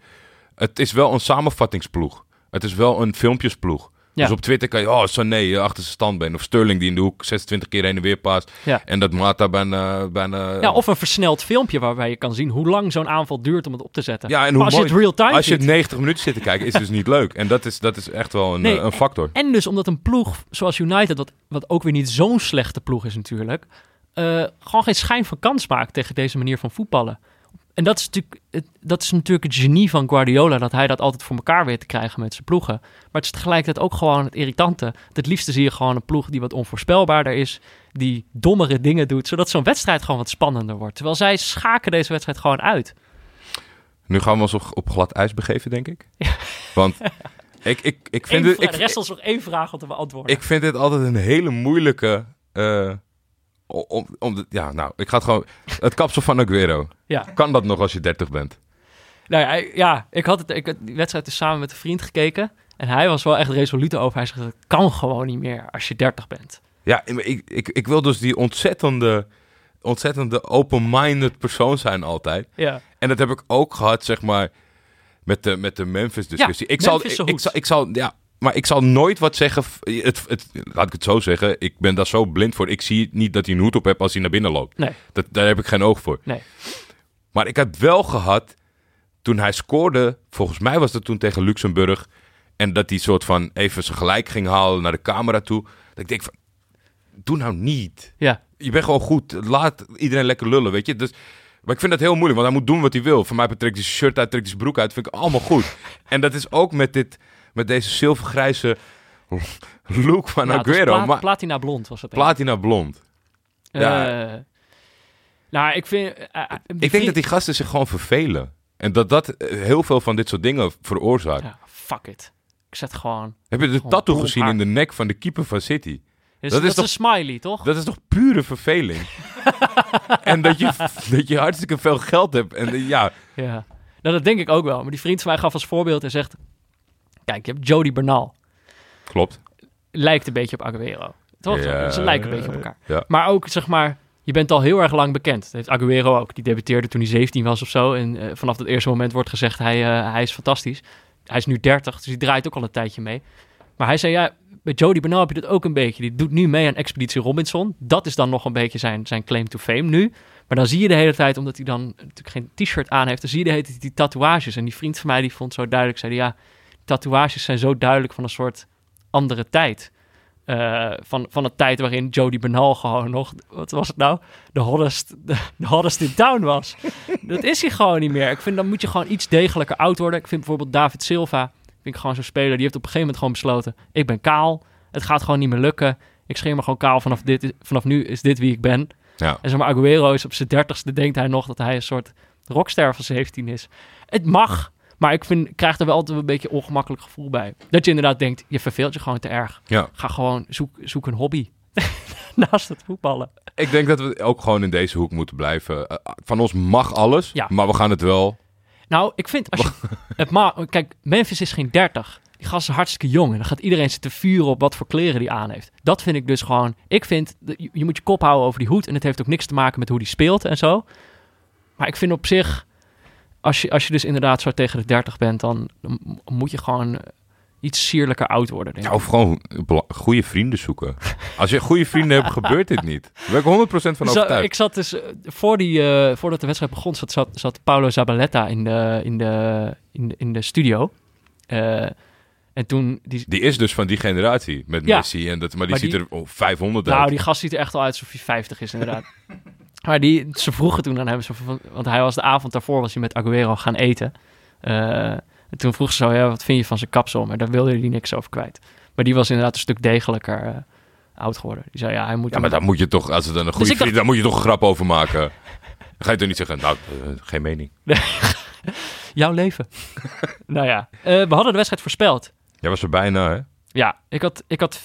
Het is wel een samenvattingsploeg. Het is wel een filmpjesploeg. Ja. Dus op Twitter kan je, oh, Sané achter zijn standbeen. Of Sterling die in de hoek 26 keer heen en weer paast. Ja. En dat Mata bijna... bijna Ja, of een versneld filmpje waarbij je kan zien hoe lang zo'n aanval duurt om het op te zetten. Ja, en hoe als mooi- je het real time Als je het ziet- 90 minuten zit te kijken, is het dus niet leuk. En dat is, dat is echt wel een, Nee, eh, een factor. En dus omdat een ploeg zoals United, wat, wat ook weer niet zo'n slechte ploeg is natuurlijk, eh, gewoon geen schijn van kans maakt tegen deze manier van voetballen. En dat is, natuurlijk, het, dat is natuurlijk het genie van Guardiola, dat hij dat altijd voor elkaar weet te krijgen met zijn ploegen. Maar het is tegelijkertijd ook gewoon het irritante. Het liefste zie je gewoon een ploeg die wat onvoorspelbaarder is, die dommere dingen doet, zodat zo'n wedstrijd gewoon wat spannender wordt. Terwijl zij schaken deze wedstrijd gewoon uit. Nu gaan we ons op, op glad ijs begeven, denk ik. Want ik, ik, ik, vind Eén ik, de rest is nog één vraag om te beantwoorden. ik vind dit altijd een hele moeilijke... eh, om, om de, ja, nou, ik ga het gewoon... Het kapsel van Aguero. ja. Kan dat nog als je 30 bent? Nou ja, ja, ik had, het, ik die wedstrijd dus samen met een vriend gekeken. En hij was wel echt resoluut over. Hij zegt, het kan gewoon niet meer als je 30 bent. Ja, ik, ik, ik wil dus die ontzettende, ontzettende open-minded persoon zijn altijd. Ja. En dat heb ik ook gehad, zeg maar, met de, met de Memphis-discussie. Ja, ik, zal, ik, zal, ik zal, ja, maar ik zal nooit wat zeggen. Het, het, laat ik het zo zeggen. Ik ben daar zo blind voor. Ik zie niet dat hij een hoed op heeft als hij naar binnen loopt. Nee, Dat, daar heb ik geen oog voor. nee. Maar ik heb wel gehad toen hij scoorde. Volgens mij was dat toen tegen Luxemburg. En dat hij soort van even zijn gelijk ging halen naar de camera toe. Dat ik denk van, doe nou niet. Ja, Je bent gewoon goed. Laat iedereen lekker lullen, weet je. Dus, maar ik vind dat heel moeilijk, want hij moet doen wat hij wil. Van mij trekt hij zijn shirt uit, trekt hij zijn broek uit. vind ik allemaal goed. en dat is ook met, dit, met deze zilvergrijze look van was Aguero. pla- maar platina blond was het. platina blond. ja. Eh, nou, ik vind... eh, eh, Ik denk dat die gasten zich gewoon vervelen. En dat dat heel veel van dit soort dingen veroorzaakt. Ja, fuck it. Ik zet gewoon... Heb je de tattoo gezien in de nek van de keeper van City? Dat is, Dat is dat is een smiley, toch? Dat is toch pure verveling? en dat je, dat je hartstikke veel geld hebt. En ja, Ja. Nou, dat denk ik ook wel. Maar die vriend van mij gaf als voorbeeld en zegt... Kijk, je hebt Jody Bernal. klopt. Lijkt een beetje op Aguero. Toch? Ja, Ze lijken een beetje op elkaar. Ja. Maar ook, zeg maar, je bent al heel erg lang bekend. Dat heeft Aguero ook. Die debuteerde toen hij 17 was of zo. En eh, vanaf dat eerste moment wordt gezegd, hij, eh, hij is fantastisch. Hij is nu 30, dus die draait ook al een tijdje mee. Maar hij zei, ja, bij Jody Bernal heb je dat ook een beetje. Die doet nu mee aan Expeditie Robinson. Dat is dan nog een beetje zijn, zijn claim to fame nu. Maar dan zie je de hele tijd, omdat hij dan natuurlijk geen t-shirt aan heeft... dan zie je de hele tijd die tatoeages. En die vriend van mij, die vond zo duidelijk, zei hij, ja... tatoeages zijn zo duidelijk van een soort andere tijd. Eh, van, van een tijd waarin Jody Bernal gewoon nog, wat was het nou? De hottest, de, de hottest in town was. dat is hij gewoon niet meer. Ik vind dan moet je gewoon iets degelijker oud worden. Ik vind bijvoorbeeld David Silva, vind ik gewoon zo'n speler, die heeft op een gegeven moment gewoon besloten: ik ben kaal, het gaat gewoon niet meer lukken. Ik scheer me gewoon kaal vanaf, dit, vanaf nu is dit wie ik ben. Ja. En zeg maar, Aguero is op zijn dertigste, denkt hij nog dat hij een soort rockster van 17 is. Het mag, maar ik, vind, ik krijg er wel altijd een beetje een ongemakkelijk gevoel bij. Dat je inderdaad denkt, je verveelt je gewoon te erg. Ja. Ga gewoon, zoek, zoek een hobby. naast het voetballen. Ik denk dat we ook gewoon in deze hoek moeten blijven. Eh, van ons mag alles, Ja. maar we gaan het wel... Nou, ik vind als je het ma kijk, Memphis is geen 30. Die gast is hartstikke jong en dan gaat iedereen zitten vuren op wat voor kleren die aan heeft. Dat vind ik dus gewoon. Ik vind je moet je kop houden over die hoed en het heeft ook niks te maken met hoe die speelt en zo. Maar ik vind op zich, als je, als je dus inderdaad zo tegen de 30 bent, dan, moet je gewoon iets sierlijker oud worden. Denk ik. gewoon goede vrienden zoeken. Als je goede vrienden hebt, gebeurt dit niet. Daar ben ik 100% van overtuigd. ik zat dus, eh, voor die, eh, voordat de wedstrijd begon, zat, zat, zat Paulo Zabaleta in de, in de, in de, in de studio. Eh, en toen, die, Die is dus van die generatie met Ja. Messi. En dat, maar die Maar ziet die- er oh, 500 uit. nou, die gast ziet er echt al uit alsof hij 50 is, inderdaad. maar die, ze vroegen toen aan hem, zo van- want hij was de avond daarvoor was hij met Aguero gaan eten. En toen vroeg ze zo, ja, wat vind je van zijn kapsel? Maar daar wilde hij niks over kwijt. Maar die was inderdaad een stuk degelijker eh, oud geworden. Die zei, ja, hij moet... Ja, maar daar moet je toch, als het dan een goede ik dacht- vriend, daar moet je toch een grap over maken. Dan ga je toch niet zeggen, nou, eh, geen mening. Jouw leven. nou ja, we hadden de wedstrijd voorspeld. Jij was er bijna, hè? Ja, ik had, ik had 4-1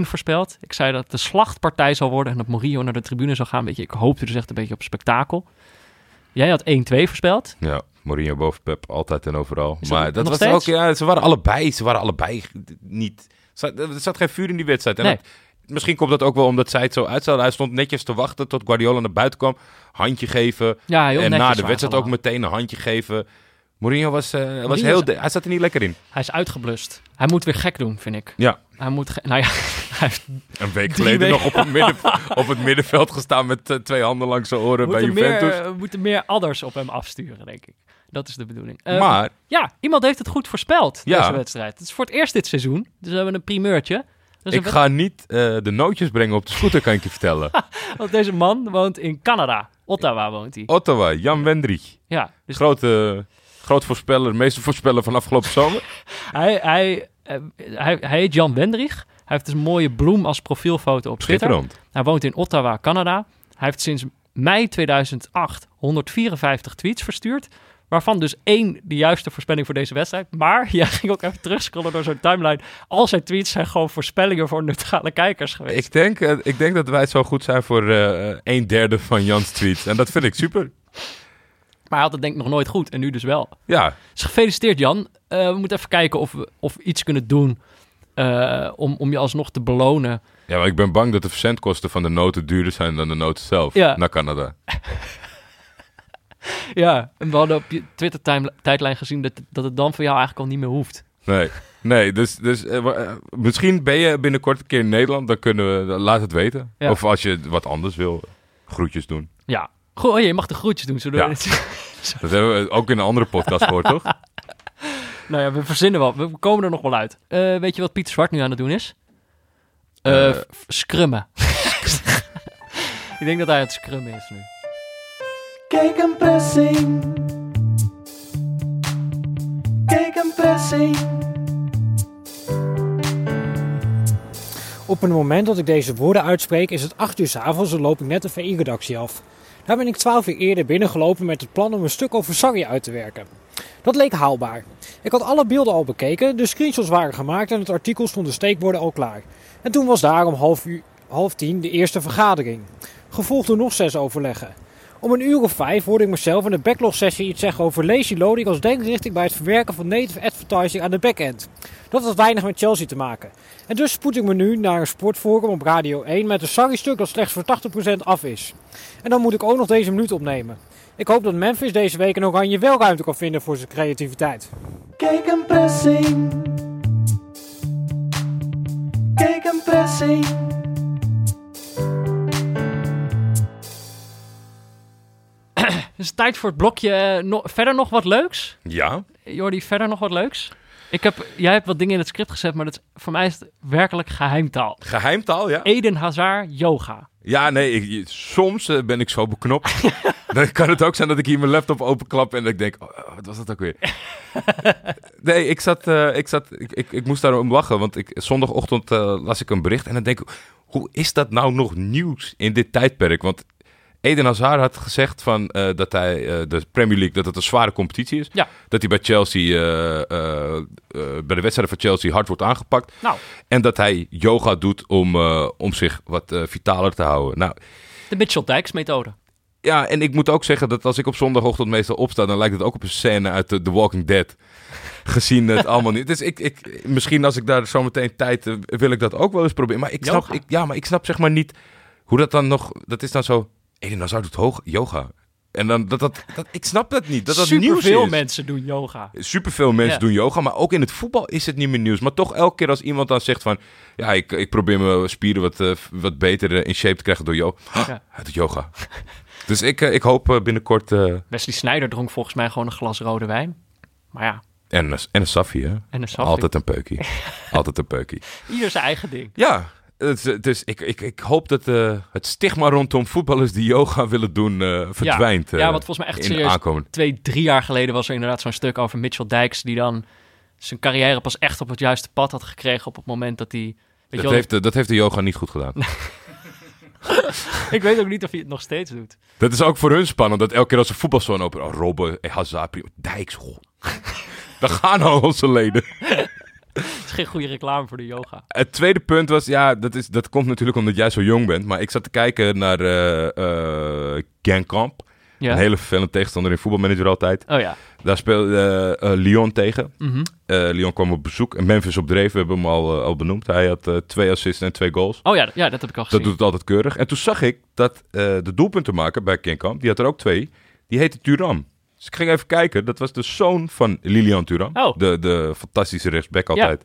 voorspeld. Ik zei dat de slachtpartij zou worden en dat Mourinho naar de tribune zou gaan. Weet je, ik hoopte dus echt een beetje op spektakel. Jij had 1-2 voorspeld. Ja, Mourinho boven Pep, altijd en overal. Dat maar dat was steeds? ook, ja, ze waren allebei, ze waren allebei niet... Er zat, geen vuur in die wedstrijd. En Nee. dat- misschien komt dat ook wel omdat zij het zo uitstelde. Hij stond netjes te wachten tot Guardiola naar buiten kwam. Handje geven. Ja, en na de wedstrijd ook meteen een handje geven. Mourinho was, eh, was heel... is- hij zat er niet lekker in. Hij is uitgeblust. Hij moet weer gek doen, vind ik. Ja. Hij moet... Nou ja, hij heeft, Een week geleden nog op het, midden, op het middenveld gestaan met eh, twee handen langs zijn oren bij moeten, meer, Juventus. we moeten meer adders op hem afsturen, denk ik. Dat is de bedoeling. Eh, maar Ja, iemand heeft het goed voorspeld, Ja. deze wedstrijd. Het is voor het eerst dit seizoen. Dus we hebben een primeurtje. Dus ik ga niet eh, de nootjes brengen op de scooter, kan ik je vertellen. Want deze man woont in Canada. Ottawa woont hij. Ottawa, Jan Wendrich. Ja, dus Grote, groot voorspeller, meeste voorspeller van afgelopen zomer. hij, hij, eh, hij, hij heet Jan Wendrich. Hij heeft dus een mooie bloem als profielfoto op Twitter. Schitterend. Hij woont in Ottawa, Canada. Hij heeft sinds mei 2008 154 tweets verstuurd. Waarvan dus één de juiste voorspelling voor deze wedstrijd. Maar jij ging ook even terugscrollen door zo'n timeline. Al zijn tweets zijn gewoon voorspellingen voor neutrale kijkers geweest. Ik denk, eh, ik denk dat wij zo goed zijn voor eh, een derde van Jans tweets. En dat vind ik super. Maar hij had het denk ik nog nooit goed. En nu dus wel. Ja, Dus gefeliciteerd Jan. Eh, we moeten even kijken of we, of we iets kunnen doen. eh, om, om je alsnog te belonen. ja maar ik ben bang dat de verzendkosten van de noten duurder zijn dan de noten zelf Ja. naar Canada. Ja, en we hadden op je Twitter-tijdlijn gezien dat, dat het dan voor jou eigenlijk al niet meer hoeft. Nee, nee dus, dus eh, misschien ben je binnenkort een keer in Nederland. Dan kunnen we, laat het weten. Ja. Of als je wat anders wil, groetjes doen. Ja. Goh, oh, je mag de groetjes doen. Zodat Ja. het- Dat hebben we ook in een andere podcast gehoord, toch? nou ja, we verzinnen wel. We komen er nog wel uit. Eh, weet je wat Pieter Zwart nu aan het doen is? F- scrummen. Ik denk dat hij aan het scrummen is nu. Kijk een pressing. Kijk een pressing. Op het moment dat ik deze woorden uitspreek is het 8 uur 's avonds en loop ik net de VI-redactie af. Daar ben ik 12 uur eerder binnengelopen met het plan om een stuk over Sarri uit te werken. Dat leek haalbaar. Ik had alle beelden al bekeken, de screenshots waren gemaakt en het artikel stond de steekwoorden al klaar. En toen was daar om half, uur, half tien de eerste vergadering. Gevolgd door nog zes overleggen. Om een uur of vijf hoorde ik mezelf in de backlog-sessie iets zeggen over lazy loading als denkrichting bij het verwerken van native advertising aan de backend. Dat had weinig met Chelsea te maken. En dus spoed ik me nu naar een sportforum op Radio 1 met een Sarri-stuk dat slechts voor 80% af is. En dan moet ik ook nog deze minuut opnemen. Ik hoop dat Memphis deze week in Oranje wel ruimte kan vinden voor zijn creativiteit. Kijk een pressing. Kijk een pressing. Het is tijd voor het blokje. eh, no- verder nog wat leuks? Ja. Jordi, verder nog wat leuks? Ik heb, jij hebt wat dingen in het script gezet, maar dat, is- voor mij is het werkelijk geheimtaal. Geheimtaal, ja? Eden Hazard, yoga. Ja, nee, ik- soms eh, ben ik zo beknopt. dan kan het ook zijn dat ik hier mijn laptop openklap en dat ik denk, oh, oh, wat was dat ook weer? nee, ik zat, eh, ik, zat ik, ik, ik moest daarom lachen, want ik, zondagochtend las ik een bericht en dan denk ik, hoe is dat nou nog nieuws in dit tijdperk? Want Eden Hazard had gezegd van, eh, dat hij eh, de Premier League dat het een zware competitie is. Ja. Dat hij bij Chelsea, eh, bij de wedstrijden van Chelsea hard wordt aangepakt. Nou, En dat hij yoga doet om, om zich wat vitaler te houden. Nou, de Mitchell Dijks methode. ja, en ik moet ook zeggen dat als ik op zondagochtend meestal opsta, dan lijkt het ook op een scène uit The, Walking Dead. Gezien het allemaal niet. Dus ik, ik, misschien als ik daar zo meteen tijd wil ik dat ook wel eens proberen. Maar ik snap, ik, ja, maar ik snap zeg maar niet hoe dat dan nog. Dat is dan zo. Eden Hazard doet hoog yoga. En dan dat, dat, dat ik snap dat niet. Dat dat nieuws Superveel is. mensen doen yoga. Superveel mensen Ja. doen yoga, maar ook in het voetbal is het niet meer nieuws. Maar toch elke keer als iemand dan zegt van... Ja, ik, ik probeer mijn spieren wat, eh, wat beter eh, in shape te krijgen door yoga. Ja. Hij doet yoga. dus ik, eh, ik hoop binnenkort... eh, Wesley Sneijder dronk volgens mij gewoon een glas rode wijn. Maar ja, en, een- en een saffie, hè? en een saffie. Altijd een peukie. Altijd een peukie. Ieder zijn eigen ding. Ja, is- dus ik, ik, ik hoop dat eh, het stigma rondom voetballers die yoga willen doen eh, verdwijnt. ja, eh, want volgens mij echt serieus- aankomend. Twee, drie jaar geleden was er inderdaad zo'n stuk over Mitchell Dijks... die dan zijn carrière pas echt op het juiste pad had gekregen... op het moment dat hij... Dat wel, heeft, de- dat heeft de yoga niet goed gedaan. Ik weet ook niet of hij het nog steeds doet. Dat is ook voor hun spannend. Dat elke keer als ze voetbalzone open... Oh, Robben, Hazard. Dijks. goh. Daar gaan al onze leden. Het is geen goede reclame voor de yoga. Het tweede punt was... Ja, dat, is, dat komt natuurlijk omdat jij zo jong bent. Maar ik zat te kijken naar Genkamp. Ja? Een hele vervelende tegenstander in voetbalmanager altijd. Oh ja. Daar speelde eh, Lyon tegen. Eh, Lyon kwam op bezoek. En Memphis op dreef, we hebben hem al, al benoemd. Hij had twee assists en twee goals. Oh ja, ja, dat heb ik al gezien. Dat doet het altijd keurig. En toen zag ik dat de doelpuntenmaker bij Kenkamp, die had er ook twee, die heette Turam. Dus ik ging even kijken. Dat was de zoon van Lilian Turam. Oh. De, de fantastische rechtsback altijd.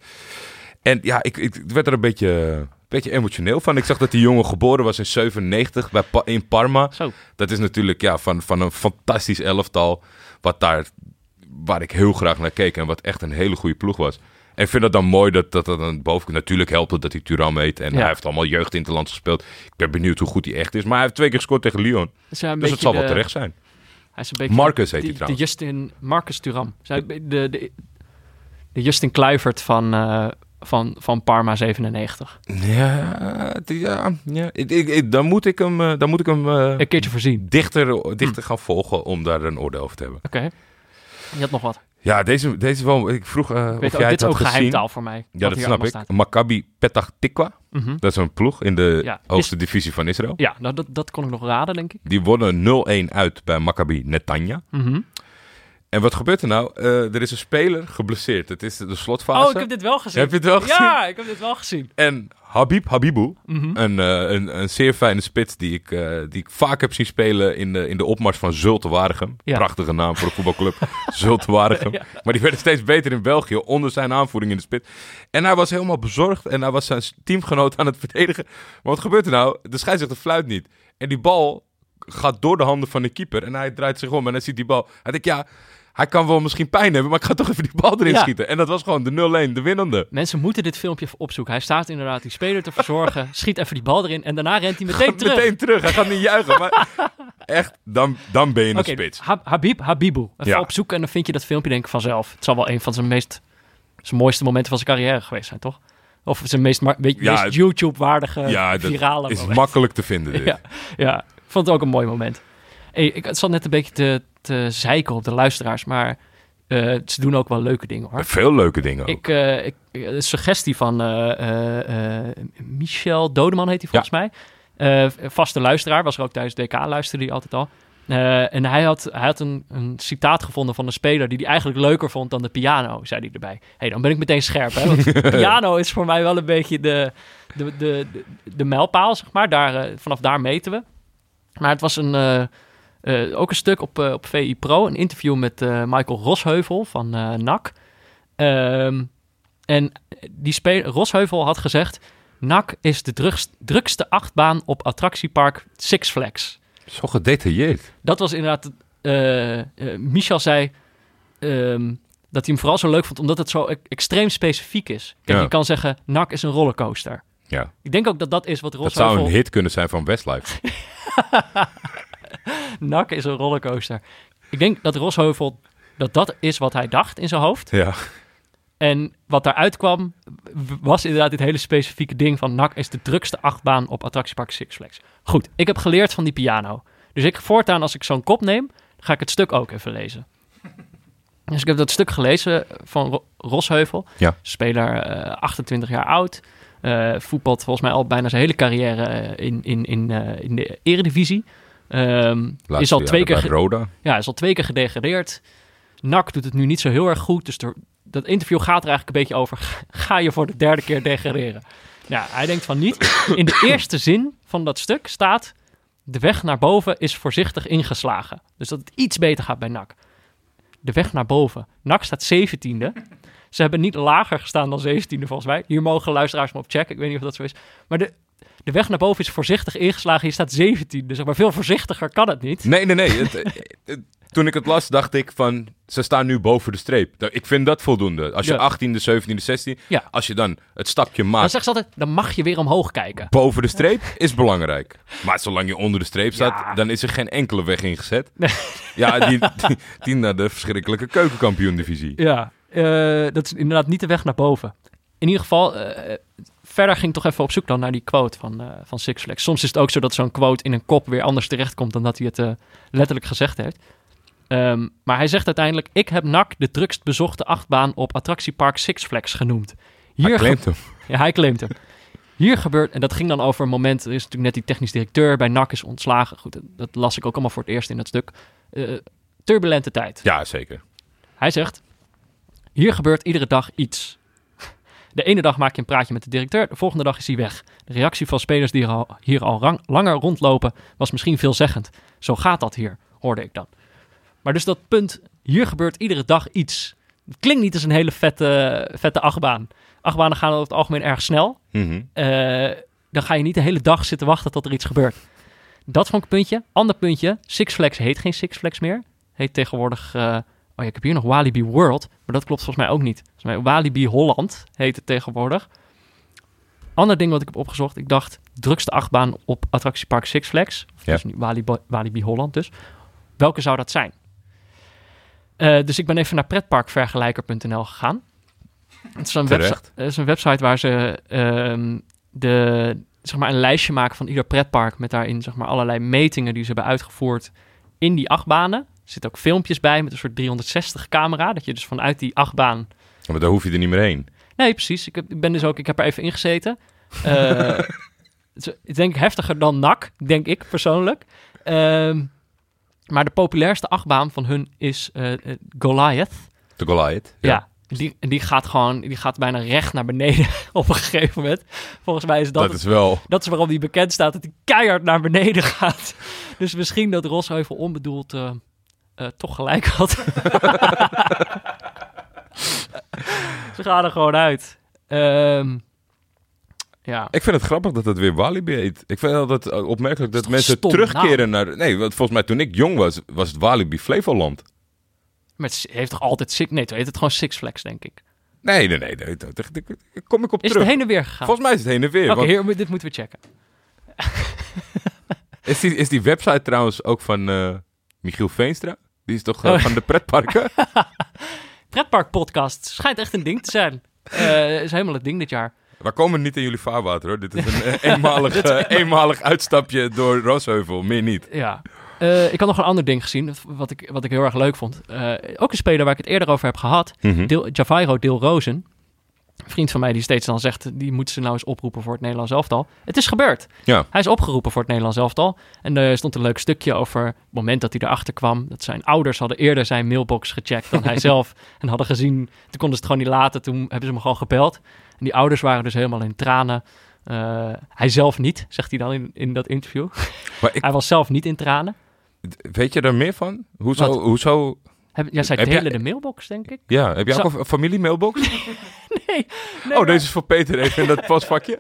En ja, ik, ik werd er een beetje, een beetje emotioneel van. Ik zag dat die jongen geboren was in 97 bij Pa- in Parma. Zo. Dat is natuurlijk ja, van, van een fantastisch elftal. Wat daar, waar ik heel graag naar keek. En wat echt een hele goede ploeg was. En ik vind het dan mooi dat dat, dat dan boven... Natuurlijk helpt het dat hij Turam heet. En Ja. hij heeft allemaal jeugd in het land gespeeld. Ik ben benieuwd hoe goed hij echt is. Maar hij heeft twee keer gescoord tegen Lyon. Dus, Dus het zal wel terecht zijn. Hij is een beetje Marcus heet de- hij trouwens. De Justin, Marcus Thuram. Zij- De, de, de Justin Kluivert van, eh, van, van Parma 97. Ja, ja, ja. Ik, ik, ik- dan moet ik hem, eh, dan moet ik hem eh, Een keertje voorzien. dichter, dichter gaan volgen om daar een oordeel over te hebben. Oké. Je had nog wat. Ja, deze, deze wel. Ik vroeg eh, Ik of weet jij ook, het dit is had ook gezien. geheimtaal voor mij. Ja, dat snap ik. staat. Maccabi Petah Tikwa. Mhm. Dat is een ploeg in de Ja, hoogste divisie van Israël. Ja, nou, dat, dat kon ik nog raden, denk ik. Die wonnen 0-1 uit bij Maccabi Netanya. Mhm. En wat gebeurt er nou? Eh, er is een speler geblesseerd. Het is de slotfase. Oh, ik heb dit wel gezien. Heb je het wel gezien? Ja, ik heb dit wel gezien. En Habib Habibou, Mhm. een, eh, een, een zeer fijne spits die ik, eh, die ik vaak heb zien spelen in de, in de opmars van Zulte Waregem. Ja. Prachtige naam voor een voetbalclub, Zulte Waregem. Ja. Maar die werden steeds beter in België onder zijn aanvoering in de spits. En hij was helemaal bezorgd en hij was zijn teamgenoot aan het verdedigen. Maar wat gebeurt er nou? De scheidsrechter fluit niet. En die bal gaat door de handen van de keeper en hij draait zich om en hij ziet die bal. Hij denkt, ja, hij kan wel misschien pijn hebben, maar ik ga toch even die bal erin Ja. schieten. En dat was gewoon de 0-1, de winnende. Mensen moeten dit filmpje even opzoeken. Hij staat inderdaad die speler te verzorgen, schiet even die bal erin en daarna rent hij meteen terug. Meteen terug. Hij gaat niet juichen. Maar echt, dan, dan ben je een Oké, spits. Ha- Habib Habibou. Even Ja. opzoeken en dan vind je dat filmpje denk ik vanzelf. Het zal wel een van zijn meest, zijn mooiste momenten van zijn carrière geweest zijn, toch? Of zijn meest, weet Ja, YouTube-waardige, Ja, dat virale is moment. makkelijk te vinden. Dit. Ja, ja, ik vond het ook een mooi moment. Hey, ik zat net een beetje te, te zeiken op de luisteraars, maar eh, ze doen ook wel leuke dingen hoor. Veel leuke dingen ook. Ik, eh, ik, een suggestie van eh, eh, eh, Michel Dodeman heet hij volgens mij. Eh, vaste luisteraar, was er ook tijdens DK, luisterde hij altijd al. Eh, en hij had, hij had een, een citaat gevonden van een speler die hij eigenlijk leuker vond dan de piano, zei hij erbij. hey, dan ben ik meteen scherp, hè? Want piano is voor mij wel een beetje de, de, de, de, de mijlpaal, zeg maar. Daar, eh, vanaf daar meten we. Maar het was een, eh, eh, ook een stuk op, eh, op VI Pro, een interview met eh, Michael Rosheuvel van NAC. Ehm, en die speler, Rosheuvel had gezegd... NAC is de drugst- drukste achtbaan op attractiepark Six Flags. Zo gedetailleerd. Dat was inderdaad... Michel zei ehm, dat hij hem vooral zo leuk vond... omdat het zo e- extreem specifiek is. Kijk, Ja. je kan zeggen, NAC is een rollercoaster. Ja. Ik denk ook dat dat is wat Dat Rosheuvel... zou een hit kunnen zijn van Westlife. NAC is een rollercoaster. Ik denk dat Rosheuvel... dat dat is wat hij dacht in zijn hoofd. ja. En wat daaruit kwam, was inderdaad dit hele specifieke ding van NAC is de drukste achtbaan op attractiepark Six Flags. Goed, ik heb geleerd van die piano. Dus ik voortaan, als ik zo'n kop neem, ga ik het stuk ook even lezen. Dus ik heb dat stuk gelezen van Ro- Rosheuvel. Ja. Speler, eh, 28 jaar oud. Eh voetbalt volgens mij al bijna zijn hele carrière eh, in, in, in, eh, in de eredivisie. Laatste is al twee keer Roda. ja, is al twee keer gedegradeerd. NAC doet het nu niet zo heel erg goed. Dus er- dat interview gaat er eigenlijk een beetje over. Ga je voor de derde keer degraderen? Ja, hij denkt van niet. In de eerste zin van dat stuk staat... De weg naar boven is voorzichtig ingeslagen. Dus dat het iets beter gaat bij NAC. De weg naar boven. NAC staat 17e. Ze hebben niet lager gestaan dan 17e volgens mij. Hier mogen luisteraars maar op checken. Ik weet niet of dat zo is. Maar de, de weg naar boven is voorzichtig ingeslagen. Je staat 17e. Dus zeg maar veel voorzichtiger kan het niet. Nee, nee, nee. Het- eh, het- toen ik het las, dacht ik van... Ze staan nu boven de streep. Ik vind dat voldoende. Als je Ja. 18e, 17e, 16e... Ja. Als je dan het stapje Dan maakt zeggen ze altijd, dan mag je weer omhoog kijken. boven de streep, is belangrijk. Maar zolang je onder de streep staat, Ja. dan is er geen enkele weg ingezet. Nee. Ja, die, die, die naar de verschrikkelijke keukenkampioen-divisie. Ja, eh, dat is inderdaad niet de weg naar boven. In ieder geval, eh, verder ging ik toch even op zoek dan naar die quote van, eh van Six Flags. Soms is het ook zo dat zo'n quote in een kop weer anders terechtkomt dan dat hij het eh, letterlijk gezegd heeft. Ehm, maar hij zegt uiteindelijk, ik heb NAC de drukst bezochte achtbaan op attractiepark Six Flags genoemd. Hij ge- claimt hem. Ja, hij claimt hem. Hier gebeurt, en dat ging dan over een moment, er is natuurlijk net die technisch directeur bij NAC is ontslagen. Goed, dat, dat las ik ook allemaal voor het eerst in dat stuk. Eh, turbulente tijd. Ja, zeker. Hij zegt: Hier gebeurt iedere dag iets. De ene dag maak je een praatje met de directeur, de volgende dag is hij weg. De reactie van spelers die al, hier al rang- langer rondlopen was misschien veelzeggend. Zo gaat dat hier, hoorde ik dan. Maar dus dat punt, hier gebeurt iedere dag iets. Het klinkt niet als een hele vette, vette achtbaan. Achtbanen gaan over het algemeen erg snel. Mhm. Eh, dan ga je niet de hele dag zitten wachten tot er iets gebeurt. Dat vond ik een puntje. Ander puntje. Six Flags heet geen Six Flags meer. Heet tegenwoordig... eh, ja, ik heb hier nog Walibi World. Maar dat klopt volgens mij ook niet. Volgens mij Walibi Holland heet het tegenwoordig. Ander ding wat ik heb opgezocht. Ik dacht, drukste achtbaan op attractiepark Six Flags. Of Ja. dus nu Walibi, Walibi Holland dus. Welke zou dat zijn? Eh, dus ik ben even naar pretparkvergelijker.nl gegaan. Het is een, website, het is een website waar ze ehm, de, zeg maar een lijstje maken van ieder pretpark... met daarin zeg maar, allerlei metingen die ze hebben uitgevoerd in die achtbanen. Er zitten ook filmpjes bij met een soort 360-camera... dat je dus vanuit die achtbaan Ja, Maar daar hoef je er niet meer heen. Nee, precies. Ik, heb, ik ben dus ook, ik heb er even ingezeten. Eh het is ik denk heftiger dan NAC, denk ik persoonlijk. Ehm, maar de populairste achtbaan van hun is eh, Goliath. De Goliath. Ja. Die, die gaat gewoon, die gaat bijna recht naar beneden op een gegeven moment. Volgens mij is dat, Dat, is wel... dat is waarom die bekend staat, dat hij keihard naar beneden gaat. Dus misschien dat Rosheuvel onbedoeld eh, toch gelijk had. Ze gaan er gewoon uit. Ehm, ja. Ik vind het grappig dat het weer Walibi heet. Ik vind het altijd eh, opmerkelijk dat mensen terugkeren naar... Nee, want volgens mij toen ik jong was, was het Walibi Flevoland. Maar het heeft toch altijd Six... Nee, toen heet het gewoon Six Flags, denk ik. Nee, nee, nee. nee, kom ik op Is terug. het heen en weer gegaan? Volgens mij is het heen en weer. Oké, want hier, dit moeten we checken. is, die, is die website trouwens ook van eh, Michiel Veenstra? Die is toch Oh. van de pretparken? Pretpark podcast schijnt echt een ding te zijn. Eh is helemaal het ding dit jaar. We komen niet in jullie vaarwater hoor. Dit is een eh, eenmalig, eenmalig uitstapje door Roosheuvel, meer niet. Ja. Ik had nog een ander ding gezien, wat ik, wat ik heel erg leuk vond. Ook een speler waar ik het eerder over heb gehad. Javairo Deel Rozen. Een vriend van mij die steeds dan zegt, die moeten ze nou eens oproepen voor het Nederlands elftal. Het is gebeurd. Ja. Hij is opgeroepen voor het Nederlands elftal. En er stond een leuk stukje over het moment dat hij erachter kwam. Dat zijn ouders hadden eerder zijn mailbox gecheckt dan hij zelf. En hadden gezien, toen konden ze het gewoon niet laten. Toen hebben ze hem gewoon gebeld. En die ouders waren dus helemaal in tranen. Eh, hij zelf niet, zegt hij dan in, in dat interview. Maar ik, Hij was zelf niet in tranen. weet je daar meer van? Hoezo? Wat? hoezo Heb, ja, zij Heb jij- delen de mailbox, denk ik. ja, heb jij Zo- ook een familie-mailbox? Nee, nee oh, maar- deze is voor Peter even in dat postvakje.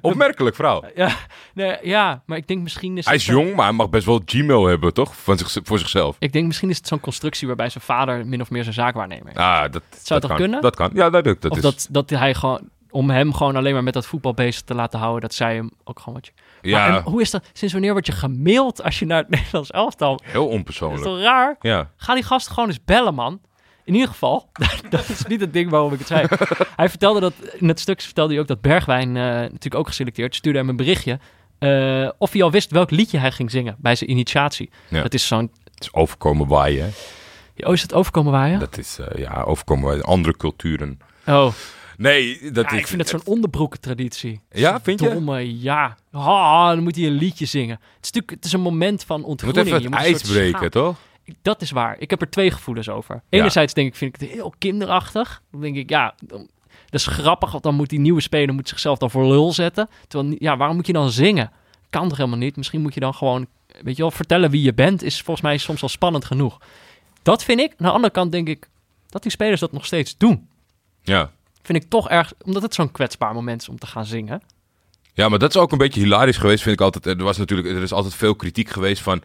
Opmerkelijk verhaal. Ja, nee, ja, maar ik denk misschien is Hij is jong, maar hij mag best wel Gmail hebben, toch? Van zich, voor zichzelf. Ik denk misschien is het zo'n constructie waarbij zijn vader min of meer zijn zaakwaarnemer is. Ah, dat, dat toch kan. kunnen? Dat kan. Ja, dat, dat, dat of is... dat, dat hij gewoon, om hem gewoon alleen maar met dat voetbal bezig te laten houden, dat zij hem ook gewoon wat je... ja, Maar, hoe is dat, sinds wanneer word je gemaild als je naar het Nederlands elftal... heel Dat is onpersoonlijk. toch raar? Ja. Ga die gast gewoon eens bellen, man. In ieder geval, dat is niet het ding waarom ik het zei. Hij vertelde dat, in het stuk vertelde hij ook dat Bergwijn, eh, natuurlijk ook geselecteerd, stuurde hem een berichtje. Eh, of hij al wist welk liedje hij ging zingen bij zijn initiatie. Ja. Dat is zo'n... Het is overkomen waaien. hè. Oh, is het overkomen waaien? Dat is eh, ja, overkomen waaien. Andere culturen. Oh, Nee, dat ja, is... ik vind het zo'n onderbroekentraditie. Ja, vind je? Domme, ja. Ha, dan moet hij een liedje zingen. Het is natuurlijk het is een moment van Je moet ontgroening. even het ijs breken, toch? Dat is waar. Ik heb er twee gevoelens over. Enerzijds denk ik, vind ik het heel kinderachtig. Dan denk ik, ja, dat is grappig, want dan moet die nieuwe speler moet zichzelf dan voor lul zetten. Terwijl, ja, waarom moet je dan zingen? Kan toch helemaal niet? Misschien moet je dan gewoon, weet je wel, vertellen wie je bent, is volgens mij soms al spannend genoeg. Dat vind ik. Aan de andere kant denk ik dat die spelers dat nog steeds doen. Ja. Vind ik toch erg, omdat het zo'n kwetsbaar moment is om te gaan zingen. Ja, maar dat is ook een beetje hilarisch geweest, vind ik altijd. Er, was natuurlijk, er is altijd veel kritiek geweest van...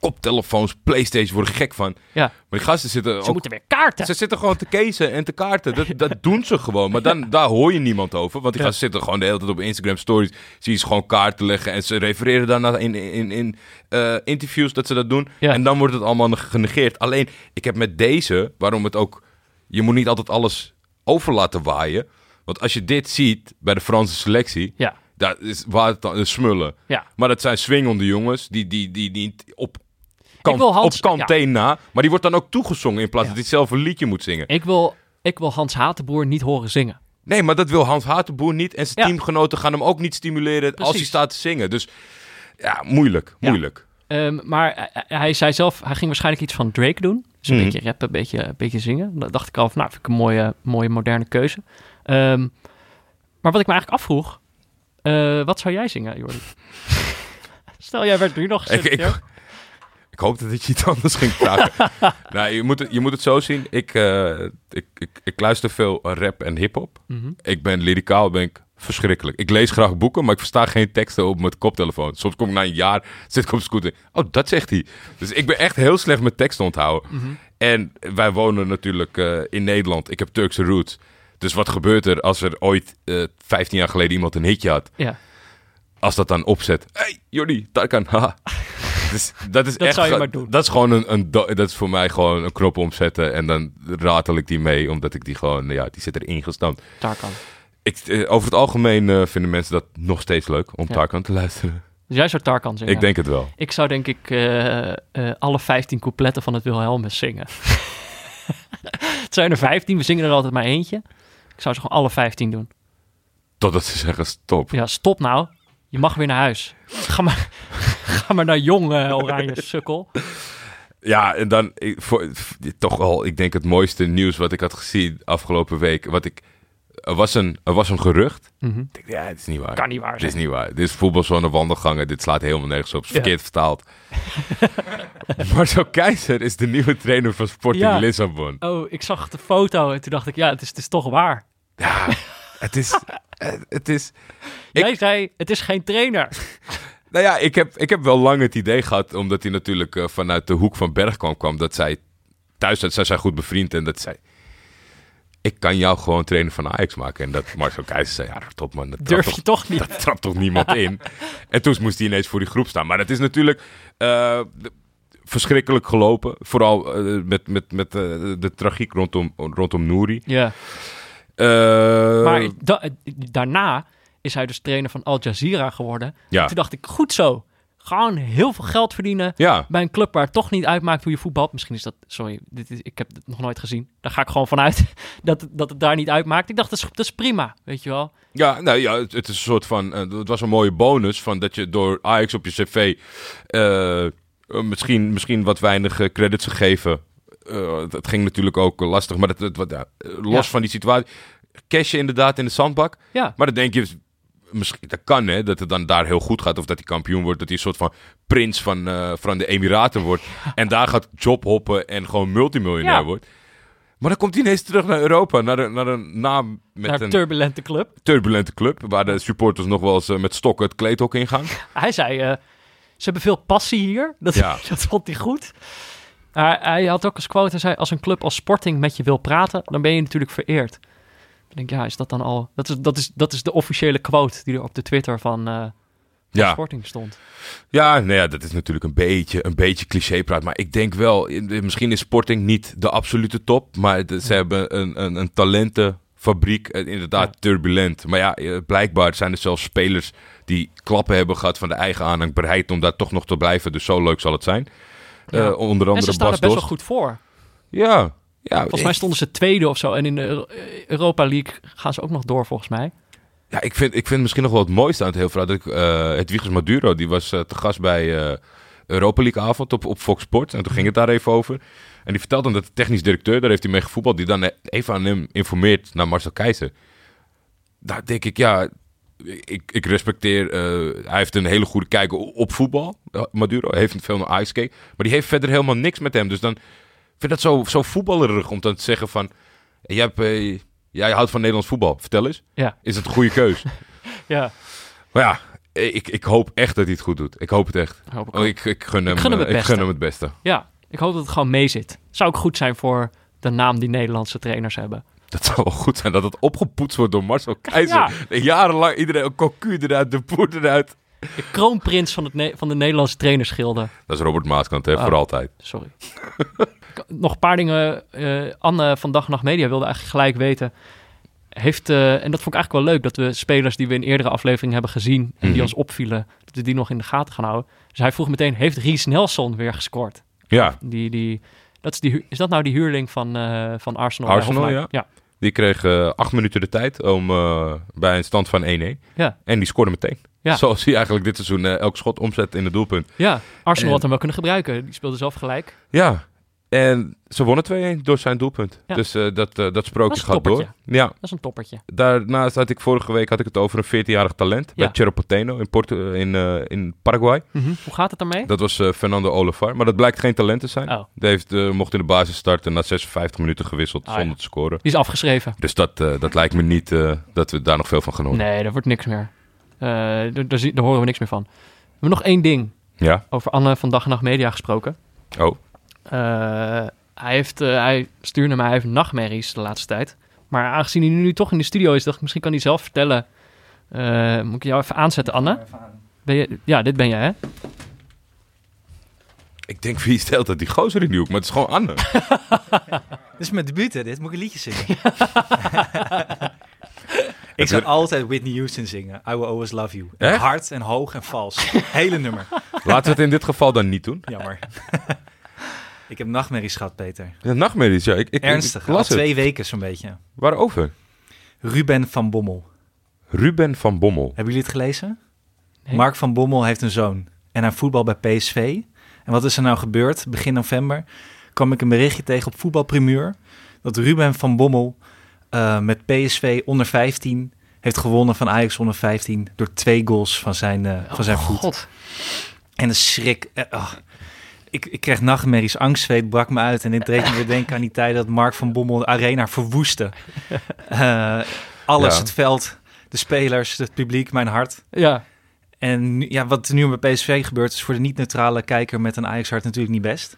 Koptelefoons, Playstation worden gek van. Ja, Maar die gasten zitten ze ook... moeten weer kaarten. Ze zitten gewoon te kezen en te kaarten. Dat, dat doen ze gewoon. Maar dan, daar hoor je niemand over. Want die gasten zitten gewoon de hele tijd op Instagram stories. Zie je ze gewoon kaarten leggen. En ze refereren daarna in, in, in eh, interviews dat ze dat doen. Ja. En dan wordt het allemaal genegeerd. Alleen, ik heb met deze, waarom het ook... Je moet niet altijd alles over laten waaien. Want als je dit ziet bij de Franse selectie... Ja, Dat is waar het dan is smullen. ja. Maar dat zijn swingende jongens die, die, die niet op, kant, wil Hans- op kanté na. Maar die wordt dan ook toegezongen in plaats Ja. dat hij zelf een liedje moet zingen. Ik wil, ik wil Hans Hatenboer niet horen zingen. Nee, maar dat wil Hans Hatenboer niet. En zijn teamgenoten gaan hem ook niet stimuleren als hij staat te zingen. Dus ja, moeilijk, moeilijk. Ehm, maar hij- zei zelf, hij ging waarschijnlijk iets van Drake doen. Dus een Mhm. beetje rappen, een beetje, een beetje zingen. Dan dacht ik al van, nou, vind ik een mooie, mooie moderne keuze. Ehm, maar wat ik me eigenlijk afvroeg, eh, wat zou jij zingen, Jordi? Stel, jij werd nu nog Ik, geselecteerd. ik, ik hoopte dat je iets anders ging vragen. nou, je moet, het, je moet het zo zien. Ik, eh, ik, ik, ik luister veel rap en hip-hop. Mhm. Ik ben lyricaal, ben ik verschrikkelijk. Ik lees graag boeken, maar ik versta geen teksten op mijn koptelefoon. Soms kom ik na een jaar, zit ik op scooter. Oh, dat zegt hij. Dus ik ben echt heel slecht met teksten onthouden. Mhm. En wij wonen natuurlijk eh, in Nederland. Ik heb Turkse roots. Dus wat gebeurt er als er ooit eh 15 jaar geleden iemand een hitje had? Ja, Als dat dan opzet. Hey, Jordi, Tarkan, haha. Dus dat is Dat echt zou je maar doen. Dat is gewoon een, dat is voor mij gewoon een knop omzetten en dan ratel ik die mee, omdat ik die gewoon, ja, die zit erin gestampt. Tarkan. Ik, eh, over het algemeen eh, vinden mensen dat nog steeds leuk om Ja. Tarkan te luisteren. Dus jij zou Tarkan zingen? Ik denk het wel. Ik zou denk ik eh, alle 15 coupletten van het Wilhelmus zingen. het zijn er 15, we zingen er altijd maar eentje. Ik zou ze gewoon alle 15 doen. Totdat ze zeggen stop. Ja, stop nou. Je mag weer naar huis. Ga maar, ga maar naar jong, oranje sukkel. Ja, en dan ik, voor, toch wel, ik denk het mooiste nieuws wat ik had gezien afgelopen week. Wat ik, er, was een, er was een gerucht. Mhm. Ik denk, ja, het is niet waar. Kan niet waar Dit is niet waar. Dit is voetbalzone wandelgangen. Dit slaat helemaal nergens op. Het is Ja. verkeerd vertaald. Marcel Keizer is de nieuwe trainer van Sporting Ja. Lissabon. Oh, ik zag de foto en toen dacht ik, ja, het is, het is toch waar. Ja, het is... eh, het is Ik- Jij zei, het is geen trainer. Nou ja, ik heb, ik heb wel lang het idee gehad, omdat hij natuurlijk eh, vanuit de hoek van Bergkamp kwam, dat zij thuis dat zij zijn goed bevriend en dat zij... Ik kan jou gewoon trainer van Ajax maken. En dat Marcel Keizer zei, ja, top man. Dat Durf je toch niet. Dat trapt toch niemand in? En toen moest hij ineens voor die groep staan. Maar het is natuurlijk eh, verschrikkelijk gelopen. Vooral eh, met, met, met de tragiek rondom, rondom Nouri. Ja, maar da- daarna is hij dus trainer van Al Jazeera geworden. ja. Toen dacht ik, goed zo. Gewoon heel veel geld verdienen ja, bij een club waar het toch niet uitmaakt hoe je voetbalt. Misschien is dat, sorry, dit is, ik heb het nog nooit gezien. Daar ga ik gewoon vanuit dat, dat het daar niet uitmaakt. Ik dacht, dat is, dat is prima, weet je wel. ja, nou, ja het, het is een soort van... eh, het was een mooie bonus van dat je door Ajax op je cv... eh, eh, misschien, misschien wat weinig credits gegeven. Eh, het ging natuurlijk ook lastig. Maar ja, eh, los Ja. van die situatie... Cash je inderdaad in de zandbak. Ja, Maar dan denk je, misschien, dat kan hè, dat het dan daar heel goed gaat. Of dat hij kampioen wordt, dat hij een soort van prins van, eh, van de Emiraten wordt. En daar gaat jobhoppen en gewoon multimiljonair Ja. wordt. Maar dan komt hij ineens terug naar Europa, naar een, naar een naam met naar een turbulente club. turbulente club. Waar de supporters nog wel eens eh, met stokken het kleedhok ingaan. Hij zei, eh, ze hebben veel passie hier. Dat, Ja. dat vond hij goed. Hij had ook als quote, hij zei, als een club als Sporting met je wil praten, dan ben je natuurlijk vereerd. Ik denk, ja, is dat dan al... Dat is, dat is, dat is de officiële quote die er op de Twitter van, eh, van Ja, Sporting stond. ja, nou ja, dat is natuurlijk een beetje, een beetje clichépraat. Maar ik denk wel, misschien is Sporting niet de absolute top. Maar ze hebben een, een, een fabriek. eh, inderdaad, Ja. turbulent. Maar ja, eh, blijkbaar zijn er zelfs spelers die klappen hebben gehad van de eigen aanhang. Bereid om daar toch nog te blijven. Dus zo leuk zal het zijn. Ja. Onder En andere ze staan Bas er best wel goed voor. Ja, ja, Volgens mij stonden ze tweede of zo. En in de Euro- Europa League gaan ze ook nog door, volgens mij. Ja, ik vind, ik vind misschien nog wel het mooiste aan het heel verhaal. Dat ik, eh Hedwiges Maduro, die was eh, te gast bij eh, Europa League avond op, op Fox Sports. En toen ging het daar even over. En die vertelde dan dat de technisch directeur, daar heeft hij mee gevoetbald, die dan eh, even aan hem informeert naar Marcel Keizer. Daar denk ik, ja, ik, ik respecteer, hij heeft een hele goede kijk op voetbal. Maduro heeft veel naar Ajax gekeken. Maar die heeft verder helemaal niks met hem. Dus dan vind dat zo, zo voetballerig om dan te zeggen van, jij, hebt, eh, jij houdt van Nederlands voetbal. Vertel eens. Ja. Is het een goede keus? Ja, Maar ja, ik, ik hoop echt dat hij het goed doet. Ik hoop het echt. hoop ik Oh, ik, ik gun hem, gun hem het eh, ik beste. gun hem het beste. Ja, ik hoop dat het gewoon meezit. Zou ook goed zijn voor de naam die Nederlandse trainers hebben. Dat zou wel goed zijn dat het opgepoetst wordt door Marcel Keizer. Ja. Jarenlang iedereen, een cocu eruit, de poeder eruit. De kroonprins van, het van de Nederlandse trainersgilde. Dat is Robert Maaskant, hè, Oh. voor altijd. Sorry. Nog een paar dingen. eh, Anne van Dag Nacht Media wilde eigenlijk gelijk weten. Heeft, eh, en dat vond ik eigenlijk wel leuk, dat we spelers die we in eerdere afleveringen hebben gezien en die Mhm. ons opvielen, dat we die nog in de gaten gaan houden. Dus hij vroeg meteen, heeft Ries Nelson weer gescoord? Ja, Die, die, dat is, die, is dat nou die huurling van, eh, van Arsenal? Arsenal, Hoffenheim? ja. die kreeg acht minuten de tijd om, bij een stand van 1-1. Ja. En die scoorde meteen. Ja. Zoals hij eigenlijk dit seizoen elk schot omzet in het doelpunt. Ja, Arsenal En- had hem wel kunnen gebruiken. Die speelde zelf gelijk. Ja, en ze wonnen 2-1 door zijn doelpunt. Ja. Dus eh, dat, eh, dat sprookje gaat door. Ja, Dat is een toppertje. Daarnaast had ik vorige week had ik het over een 14-jarig talent bij Ja. Cerro Porteño in, Porto, in, eh, in Paraguay. Mhm. Hoe gaat het ermee? Dat was Fernando Olivar, maar dat blijkt geen talent te zijn. Oh, Die heeft, mocht in de basis starten na 56 minuten gewisseld Ah, zonder ja. te scoren. die is afgeschreven. Dus dat, dat lijkt me niet dat we daar nog veel van gaan horen. Nee, daar wordt niks meer. Daar, daar, horen we niks meer van. We hebben nog één ding Ja? over Anne van Dag en Nacht Media gesproken. Oh, hij, heeft, eh, hij stuurde mij even nachtmerries de laatste tijd. Maar aangezien hij nu toch in de studio is, dacht ik misschien kan hij zelf vertellen. Eh, moet ik jou even aanzetten, Anne? Ben je, ja, dit ben jij, hè? ik denk wie stelt dat die gozer in die hoek, maar het is gewoon Anne. Dit is mijn debuut, hè? Dit moet ik een liedje zingen. ik zou altijd Whitney Houston zingen. I will always love you. Echt? Hard en hoog en vals. Hele nummer. Laten we het in dit geval dan niet doen. Jammer. ik heb nachtmerries gehad, Peter. Ja, nachtmerries, ja. Ik, ik, Ernstig. ik Al het. twee weken zo'n beetje. Waarover? Ruben van Bommel. Ruben van Bommel. Hebben jullie het gelezen? Nee. Mark van Bommel heeft een zoon. En hij voetbal bij PSV. En wat is er nou gebeurd? Begin november kwam ik een berichtje tegen op voetbalprimeur. Dat Ruben van Bommel eh, met PSV onder 15 heeft gewonnen van Ajax onder 15 door twee goals van zijn, eh, van zijn Oh, voet. God. En de schrik. eh, ah. Ik, ik kreeg nachtmerries, angstzweet brak me uit. En dit deed me weer denken aan die tijd dat Mark van Bommel de arena verwoestte. Eh, alles, Ja. het veld, de spelers, het publiek, mijn hart. Ja, En ja, wat er nu bij PSV gebeurt, is voor de niet-neutrale kijker met een Ajax-hart natuurlijk niet best.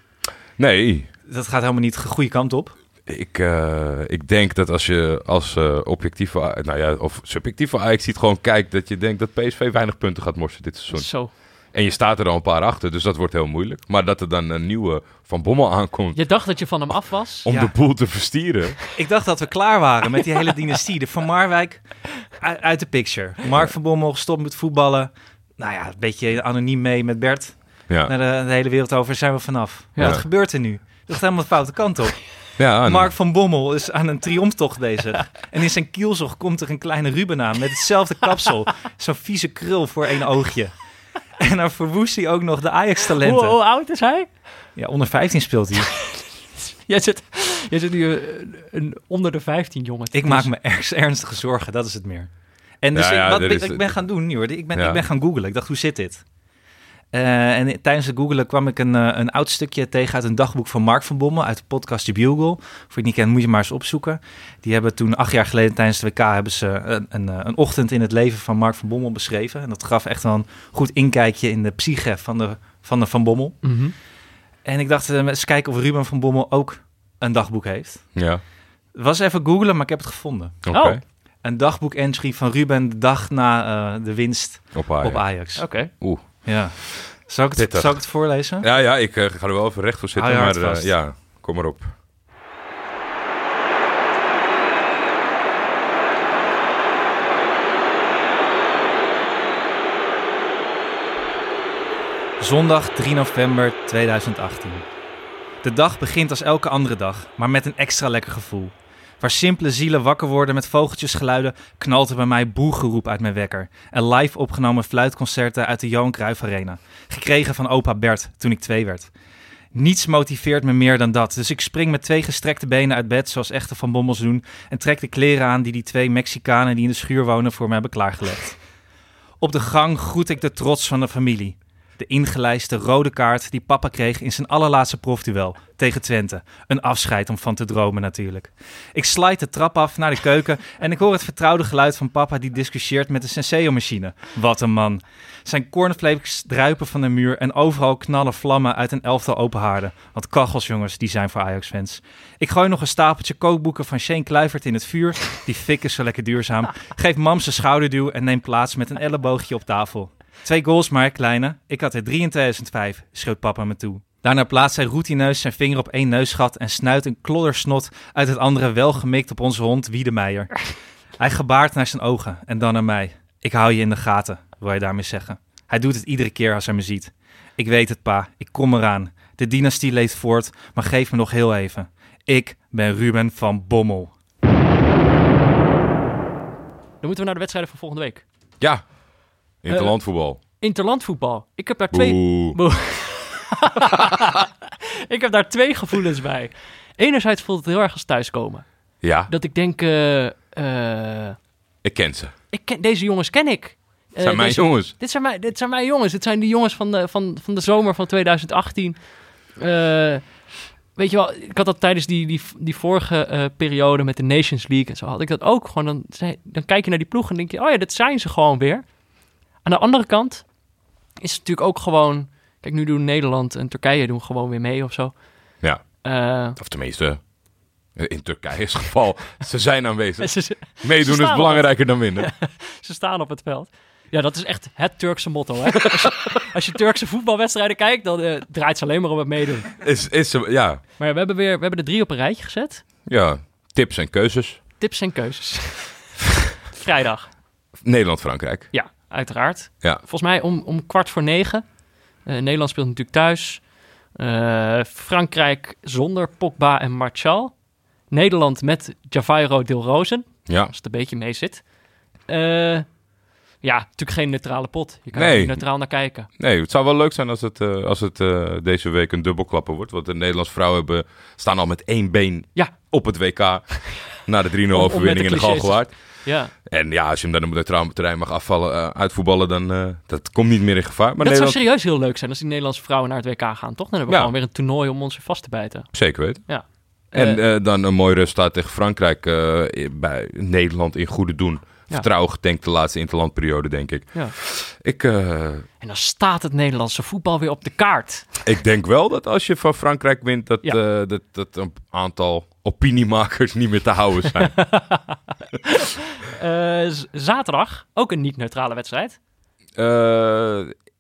Nee, Dat gaat helemaal niet de goede kant op. Ik, eh, ik denk dat als je als objectieve, nou ja, of subjectieve Ajax ziet gewoon kijkt, dat je denkt dat PSV weinig punten gaat morsen dit seizoen. zo. En je staat er al een paar achter, dus dat wordt heel moeilijk. Maar dat er dan een nieuwe Van Bommel aankomt Je dacht dat je van hem af was? om Ja. de boel te verstieren. Ik dacht dat we klaar waren met die hele dynastie. De Van Marwijk uit, de picture. Mark van Bommel stopt met voetballen. Nou ja, een beetje anoniem mee met Bert. Ja, Naar de, de hele wereld over zijn we vanaf. Ja. Wat gebeurt er nu? Dat gaat helemaal de foute kant op. ja en- Mark van Bommel is aan een triomftocht bezig. En in zijn kielzog komt er een kleine Ruben aan met hetzelfde kapsel. Zo'n vieze krul voor één oogje. En dan verwoest hij ook nog de Ajax-talenten. hoe oud is hij? Ja, onder 15 speelt hij. Jij zit, jij zit nu eh, een onder de 15 jongen. Ik maak me erg ernstige zorgen, dat is het meer. En dus Ja, ik- wat is- ik ben gaan doen, joh. Ik ben, Ja. ik ben gaan googlen. Ik dacht, hoe zit dit? Eh, en tijdens het googelen kwam ik een, eh, een oud stukje tegen uit een dagboek van Mark van Bommel uit de podcast The Bugle. Voor je het niet kent, moet je maar eens opzoeken. Die hebben toen acht jaar geleden tijdens de WK hebben ze een, een, eh, een ochtend in het leven van Mark van Bommel beschreven. En dat gaf echt wel een goed inkijkje in de psyche van de Van, de van Bommel. Mhm. En ik dacht, eh, eens kijken of Ruben van Bommel ook een dagboek heeft. ja, was even googlen, maar ik heb het gevonden. oké. Oh. Een dagboek-entry van Ruben de dag na eh, de winst Op Ajax. op Ajax. Oké. Oeh. Ja. Zal ik, het, ik het voorlezen? Ja, ja ik eh, ga er wel even recht voor zitten. Maar eh, ja, kom maar op. Zondag 3 november 2018. De dag begint als elke andere dag, maar met een extra lekker gevoel. Waar simpele zielen wakker worden met vogeltjesgeluiden, knalt er bij mij boegeroep uit mijn wekker. En live opgenomen fluitconcerten uit de Johan Cruijff Arena. Gekregen van opa Bert toen ik twee werd. Niets motiveert me meer dan dat, dus ik spring met twee gestrekte benen uit bed, zoals echte Van Bommels doen, en trek de kleren aan die die twee Mexicanen die in de schuur wonen voor me hebben klaargelegd. Op de gang groet ik de trots van de familie. De ingelijste rode kaart die papa kreeg in zijn allerlaatste profduel tegen Twente. Een afscheid om van te dromen natuurlijk. Ik slide de trap af naar de keuken en ik hoor het vertrouwde geluid van papa die discussieert met de Senseo-machine. Wat een man. Zijn cornflakes druipen van de muur en overal knallen vlammen uit een elftal open haarden. Want kachels jongens, die zijn voor Ajax-fans. Ik gooi nog een stapeltje kookboeken van Shane Kluivert in het vuur. Die fik is zo lekker duurzaam. Geef mam zijn schouderduw en neem plaats met een elleboogje op tafel. Twee goals maar, kleine. Ik had er drie in 2005, schreeuwt papa me toe. Daarna plaatst hij routineus zijn vinger op één neusgat en snuit een kloddersnot uit het andere wel gemikt op onze hond Wiedemeijer. Hij gebaart naar zijn ogen en dan naar mij. Ik hou je in de gaten, wil hij daarmee zeggen. Hij doet het iedere keer als hij me ziet. Ik weet het, pa. Ik kom eraan. De dynastie leeft voort, maar geef me nog heel even. Ik ben Ruben van Bommel. Dan moeten we naar de wedstrijden van volgende week. Ja, interlandvoetbal. Interlandvoetbal. Ik heb daar twee... Boe. Boe. ik heb daar twee gevoelens bij. Enerzijds voelt het heel erg als thuiskomen. Ja, Dat ik denk, eh, eh, ik ken ze. ik ken, deze jongens ken ik. Eh, zijn mijn deze- jongens. Dit zijn, mijn, dit zijn mijn jongens. Dit zijn die jongens van de, van, van de zomer van 2018. Eh, weet je wel, ik had dat tijdens die, die, die vorige eh, periode met de Nations League en zo had ik dat ook gewoon. Dan, zei- dan kijk je naar die ploeg en denk je, oh ja, dat zijn ze gewoon weer. Aan de andere kant is het natuurlijk ook gewoon... Kijk, nu doen Nederland en Turkije doen gewoon weer mee of zo. Ja, Eh, of tenminste, in Turkije's geval, ze zijn aanwezig. ze, Meedoen is belangrijker dan winnen. ze staan op het veld. Ja, dat is echt het Turkse motto. Hè? Als, je, als je Turkse voetbalwedstrijden kijkt, dan eh, draait ze alleen maar om het meedoen. Is, is, ja, Maar ja, we hebben weer we hebben de drie op een rijtje gezet. ja, tips en keuzes. Tips en keuzes. Vrijdag. Nederland-Frankrijk. Ja, uiteraard. Ja. Volgens mij om, om kwart voor negen. Eh, Nederland speelt natuurlijk thuis. Eh, Frankrijk zonder Pogba en Martial. Nederland met Javairo Dilrozen. Ja, Als het een beetje mee zit. Eh, ja, natuurlijk geen neutrale pot. Je kan Nee. er neutraal naar kijken. nee, het zou wel leuk zijn als het, als het deze week een dubbelklapper wordt. Want de Nederlandse vrouwen hebben, staan al met één been Ja. op het WK. na de 3-0 Om- om overwinning met in de Galgenwaard. Ja. En ja, als je hem dan op het neutraal terrein mag afvallen, eh, uitvoetballen, dan uh, dat komt niet meer in gevaar. Maar dat Nederland, zou serieus heel leuk zijn als die Nederlandse vrouwen naar het WK gaan, toch? Dan hebben we Ja. gewoon weer een toernooi om ons vast te bijten. zeker weten. Ja. En Eh, eh, dan een mooi resultaat tegen Frankrijk eh, bij Nederland in goede doen. Vertrouwen getankt de laatste interlandperiode, denk ik. Ja. Ik, eh, En dan staat het Nederlandse voetbal weer op de kaart. ik denk wel dat als je van Frankrijk wint, dat, Ja. eh, dat, dat een aantal opiniemakers niet meer te houden zijn. Eh, zaterdag, ook een niet-neutrale wedstrijd.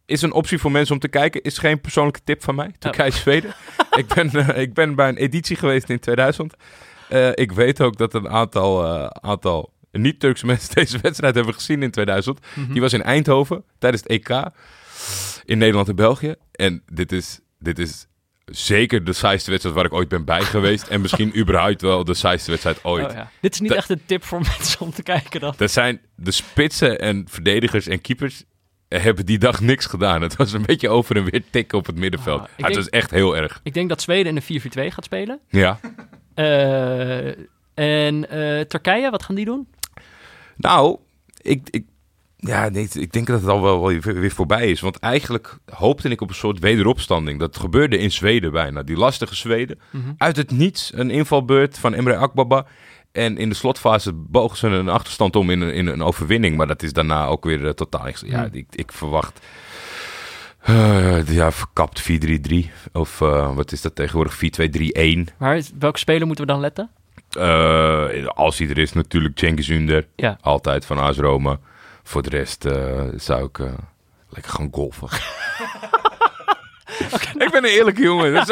Is een optie voor mensen om te kijken. Is geen persoonlijke tip van mij. Turkije-Zweden. ik, ben, ik ben bij een editie geweest in 2000. Eh, ik weet ook dat een aantal, aantal niet-Turkse mensen deze wedstrijd hebben gezien in 2000. Mhm. Die was in Eindhoven tijdens het EK. In Nederland en België. En dit is, dit is zeker de saaiste wedstrijd waar ik ooit ben bij geweest. en misschien überhaupt wel de saaiste wedstrijd ooit. Oh, ja. Dit is niet Da- echt een tip voor mensen om te kijken dan. Dat zijn de spitsen en verdedigers en keepers hebben die dag niks gedaan. Het was een beetje over en weer tikken op het middenveld. Ah, Maar het was echt heel erg. Ik denk dat Zweden in de 4-4-2 gaat spelen. Ja. Eh, en eh, Turkije, wat gaan die doen? Nou, ik, ik, ja, nee, ik denk dat het al wel weer, voorbij is. Want eigenlijk hoopte ik op een soort wederopstanding. Dat gebeurde in Zweden bijna. Die lastige Zweden. Mhm. Uit het niets een invalbeurt van Emre Akbaba. En in de slotfase bogen ze een achterstand om in een, in een overwinning. Maar dat is daarna ook weer eh, totaal... Ja, Hmm. ik, ik verwacht... eh, ja, verkapt 4-3-3. Of eh, wat is dat tegenwoordig? 4-2-3-1. Maar welke speler moeten we dan letten? Eh, als hij er is natuurlijk Cengiz Under. Ja. Altijd van AS Roma. Voor de rest eh, zou ik eh, lekker gaan golfen. Ik ben een eerlijke jongen. Dat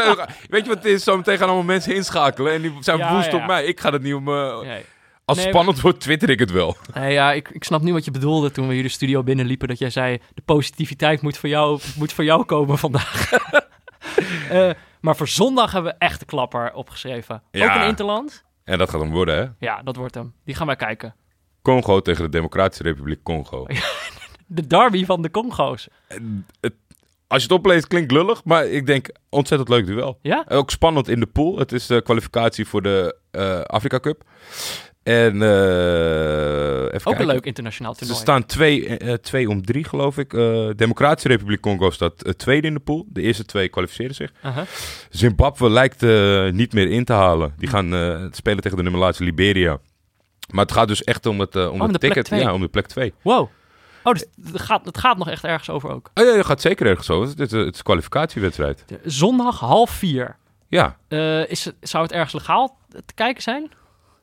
weet je wat het is? Zometeen gaan allemaal mensen inschakelen. En die zijn Ja, woest ja. op mij. Ik ga het niet om... Nee. Als Nee, het spannend wordt, twitter ik het wel. Nee, ja, ik, ik snap nu wat je bedoelde toen we hier de studio binnenliepen. Dat jij zei, de positiviteit moet voor jou, moet voor jou komen vandaag. Maar voor zondag hebben we echt de klapper opgeschreven. Ook een Interland. En dat gaat hem worden, hè? Ja, dat wordt hem. Die gaan wij kijken. Congo tegen de Democratische Republiek Congo. De derby van de Congo's. Het, als je het opleest, klinkt lullig, maar ik denk ontzettend leuk duel. Ja? Ook spannend in de pool. Het is de kwalificatie voor de eh Afrika Cup. En eh even Ook kijken. een leuk internationaal Ze toernooi. staan twee, eh, twee om drie, geloof ik. Eh Democratische Republiek Congo staat tweede in de pool. De eerste twee kwalificeren zich. Zimbabwe lijkt niet meer in te halen. Die gaan spelen tegen de nummer laatste Liberia. Maar het gaat dus echt om het, om om het de plek ticket. Ja, om de plek 2. Wow. Oh, dus het gaat, het gaat nog echt ergens over ook. Oh ja, dat gaat zeker ergens zo. Het is, het is een kwalificatiewedstrijd. Zondag half vier. Ja. Is zou het ergens legaal te kijken zijn?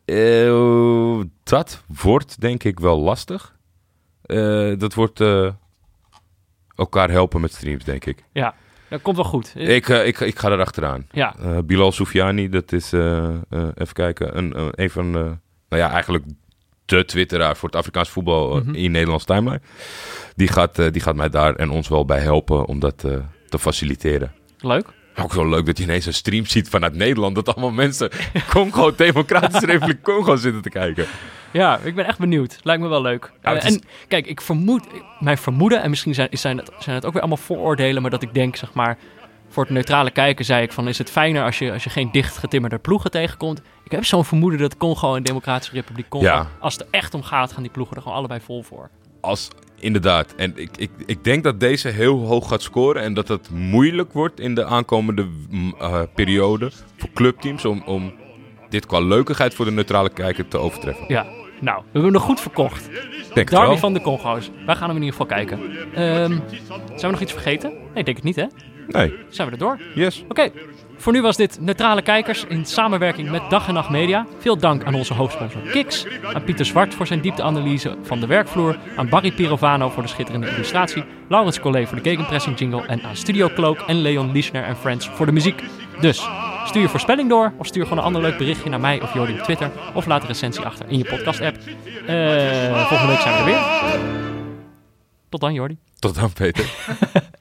Eh, dat wordt denk ik wel lastig. Eh, dat wordt eh, elkaar helpen met streams, denk ik. Ja, dat komt wel goed. Ik, ik, ik ga er achteraan. Ja, Bilal Soufiani, dat is, even kijken, een, een, van, nou ja, eigenlijk de twitteraar voor het Afrikaans voetbal Mhm. in Nederlands timeline. Die gaat, die gaat mij daar en ons wel bij helpen om dat te faciliteren. leuk. Ook zo leuk dat je ineens een stream ziet vanuit Nederland. Dat allemaal mensen Congo, Democratische Republiek Congo zitten te kijken. Ja, ik ben echt benieuwd. Lijkt me wel leuk. Ja, Eh, is- En kijk, ik vermoed, mijn vermoeden, en misschien zijn, zijn, het, zijn het ook weer allemaal vooroordelen, maar dat ik denk, zeg maar, voor het neutrale kijken zei ik van, is het fijner als je, als je geen dicht getimmerde ploegen tegenkomt? Ik heb zo'n vermoeden dat Congo en Democratische Republiek Congo, Ja. als het er echt om gaat, gaan die ploegen er gewoon allebei vol voor. Als, inderdaad. En ik, ik, ik denk dat deze heel hoog gaat scoren. En dat het moeilijk wordt in de aankomende mm, eh, periode voor clubteams. Om, om dit qua leukigheid voor de neutrale kijker te overtreffen. Ja, nou, we hebben hem nog goed verkocht. Denk het Derby wel. van de Congo's. Wij gaan hem in ieder geval kijken. Ehm, zijn we nog iets vergeten? Nee, ik denk het niet, hè? Nee, Zijn we er door? yes. Oké, voor nu was dit Neutrale Kijkers in samenwerking met Dag en Nacht Media. Veel dank aan onze hoofdsponsor Kiks, aan Pieter Zwart voor zijn diepteanalyse van de werkvloer, aan Barry Pirovano voor de schitterende illustratie, Laurens Collet voor de gegenpressing jingle en aan Studio Cloak en Leon Liesner en Friends voor de muziek. Dus, stuur je voorspelling door of stuur gewoon een ander leuk berichtje naar mij of Jordi op Twitter of laat een recensie achter in je podcast-app. Eh, volgende week zijn we er weer. Tot dan, Jordi. Tot dan, Peter.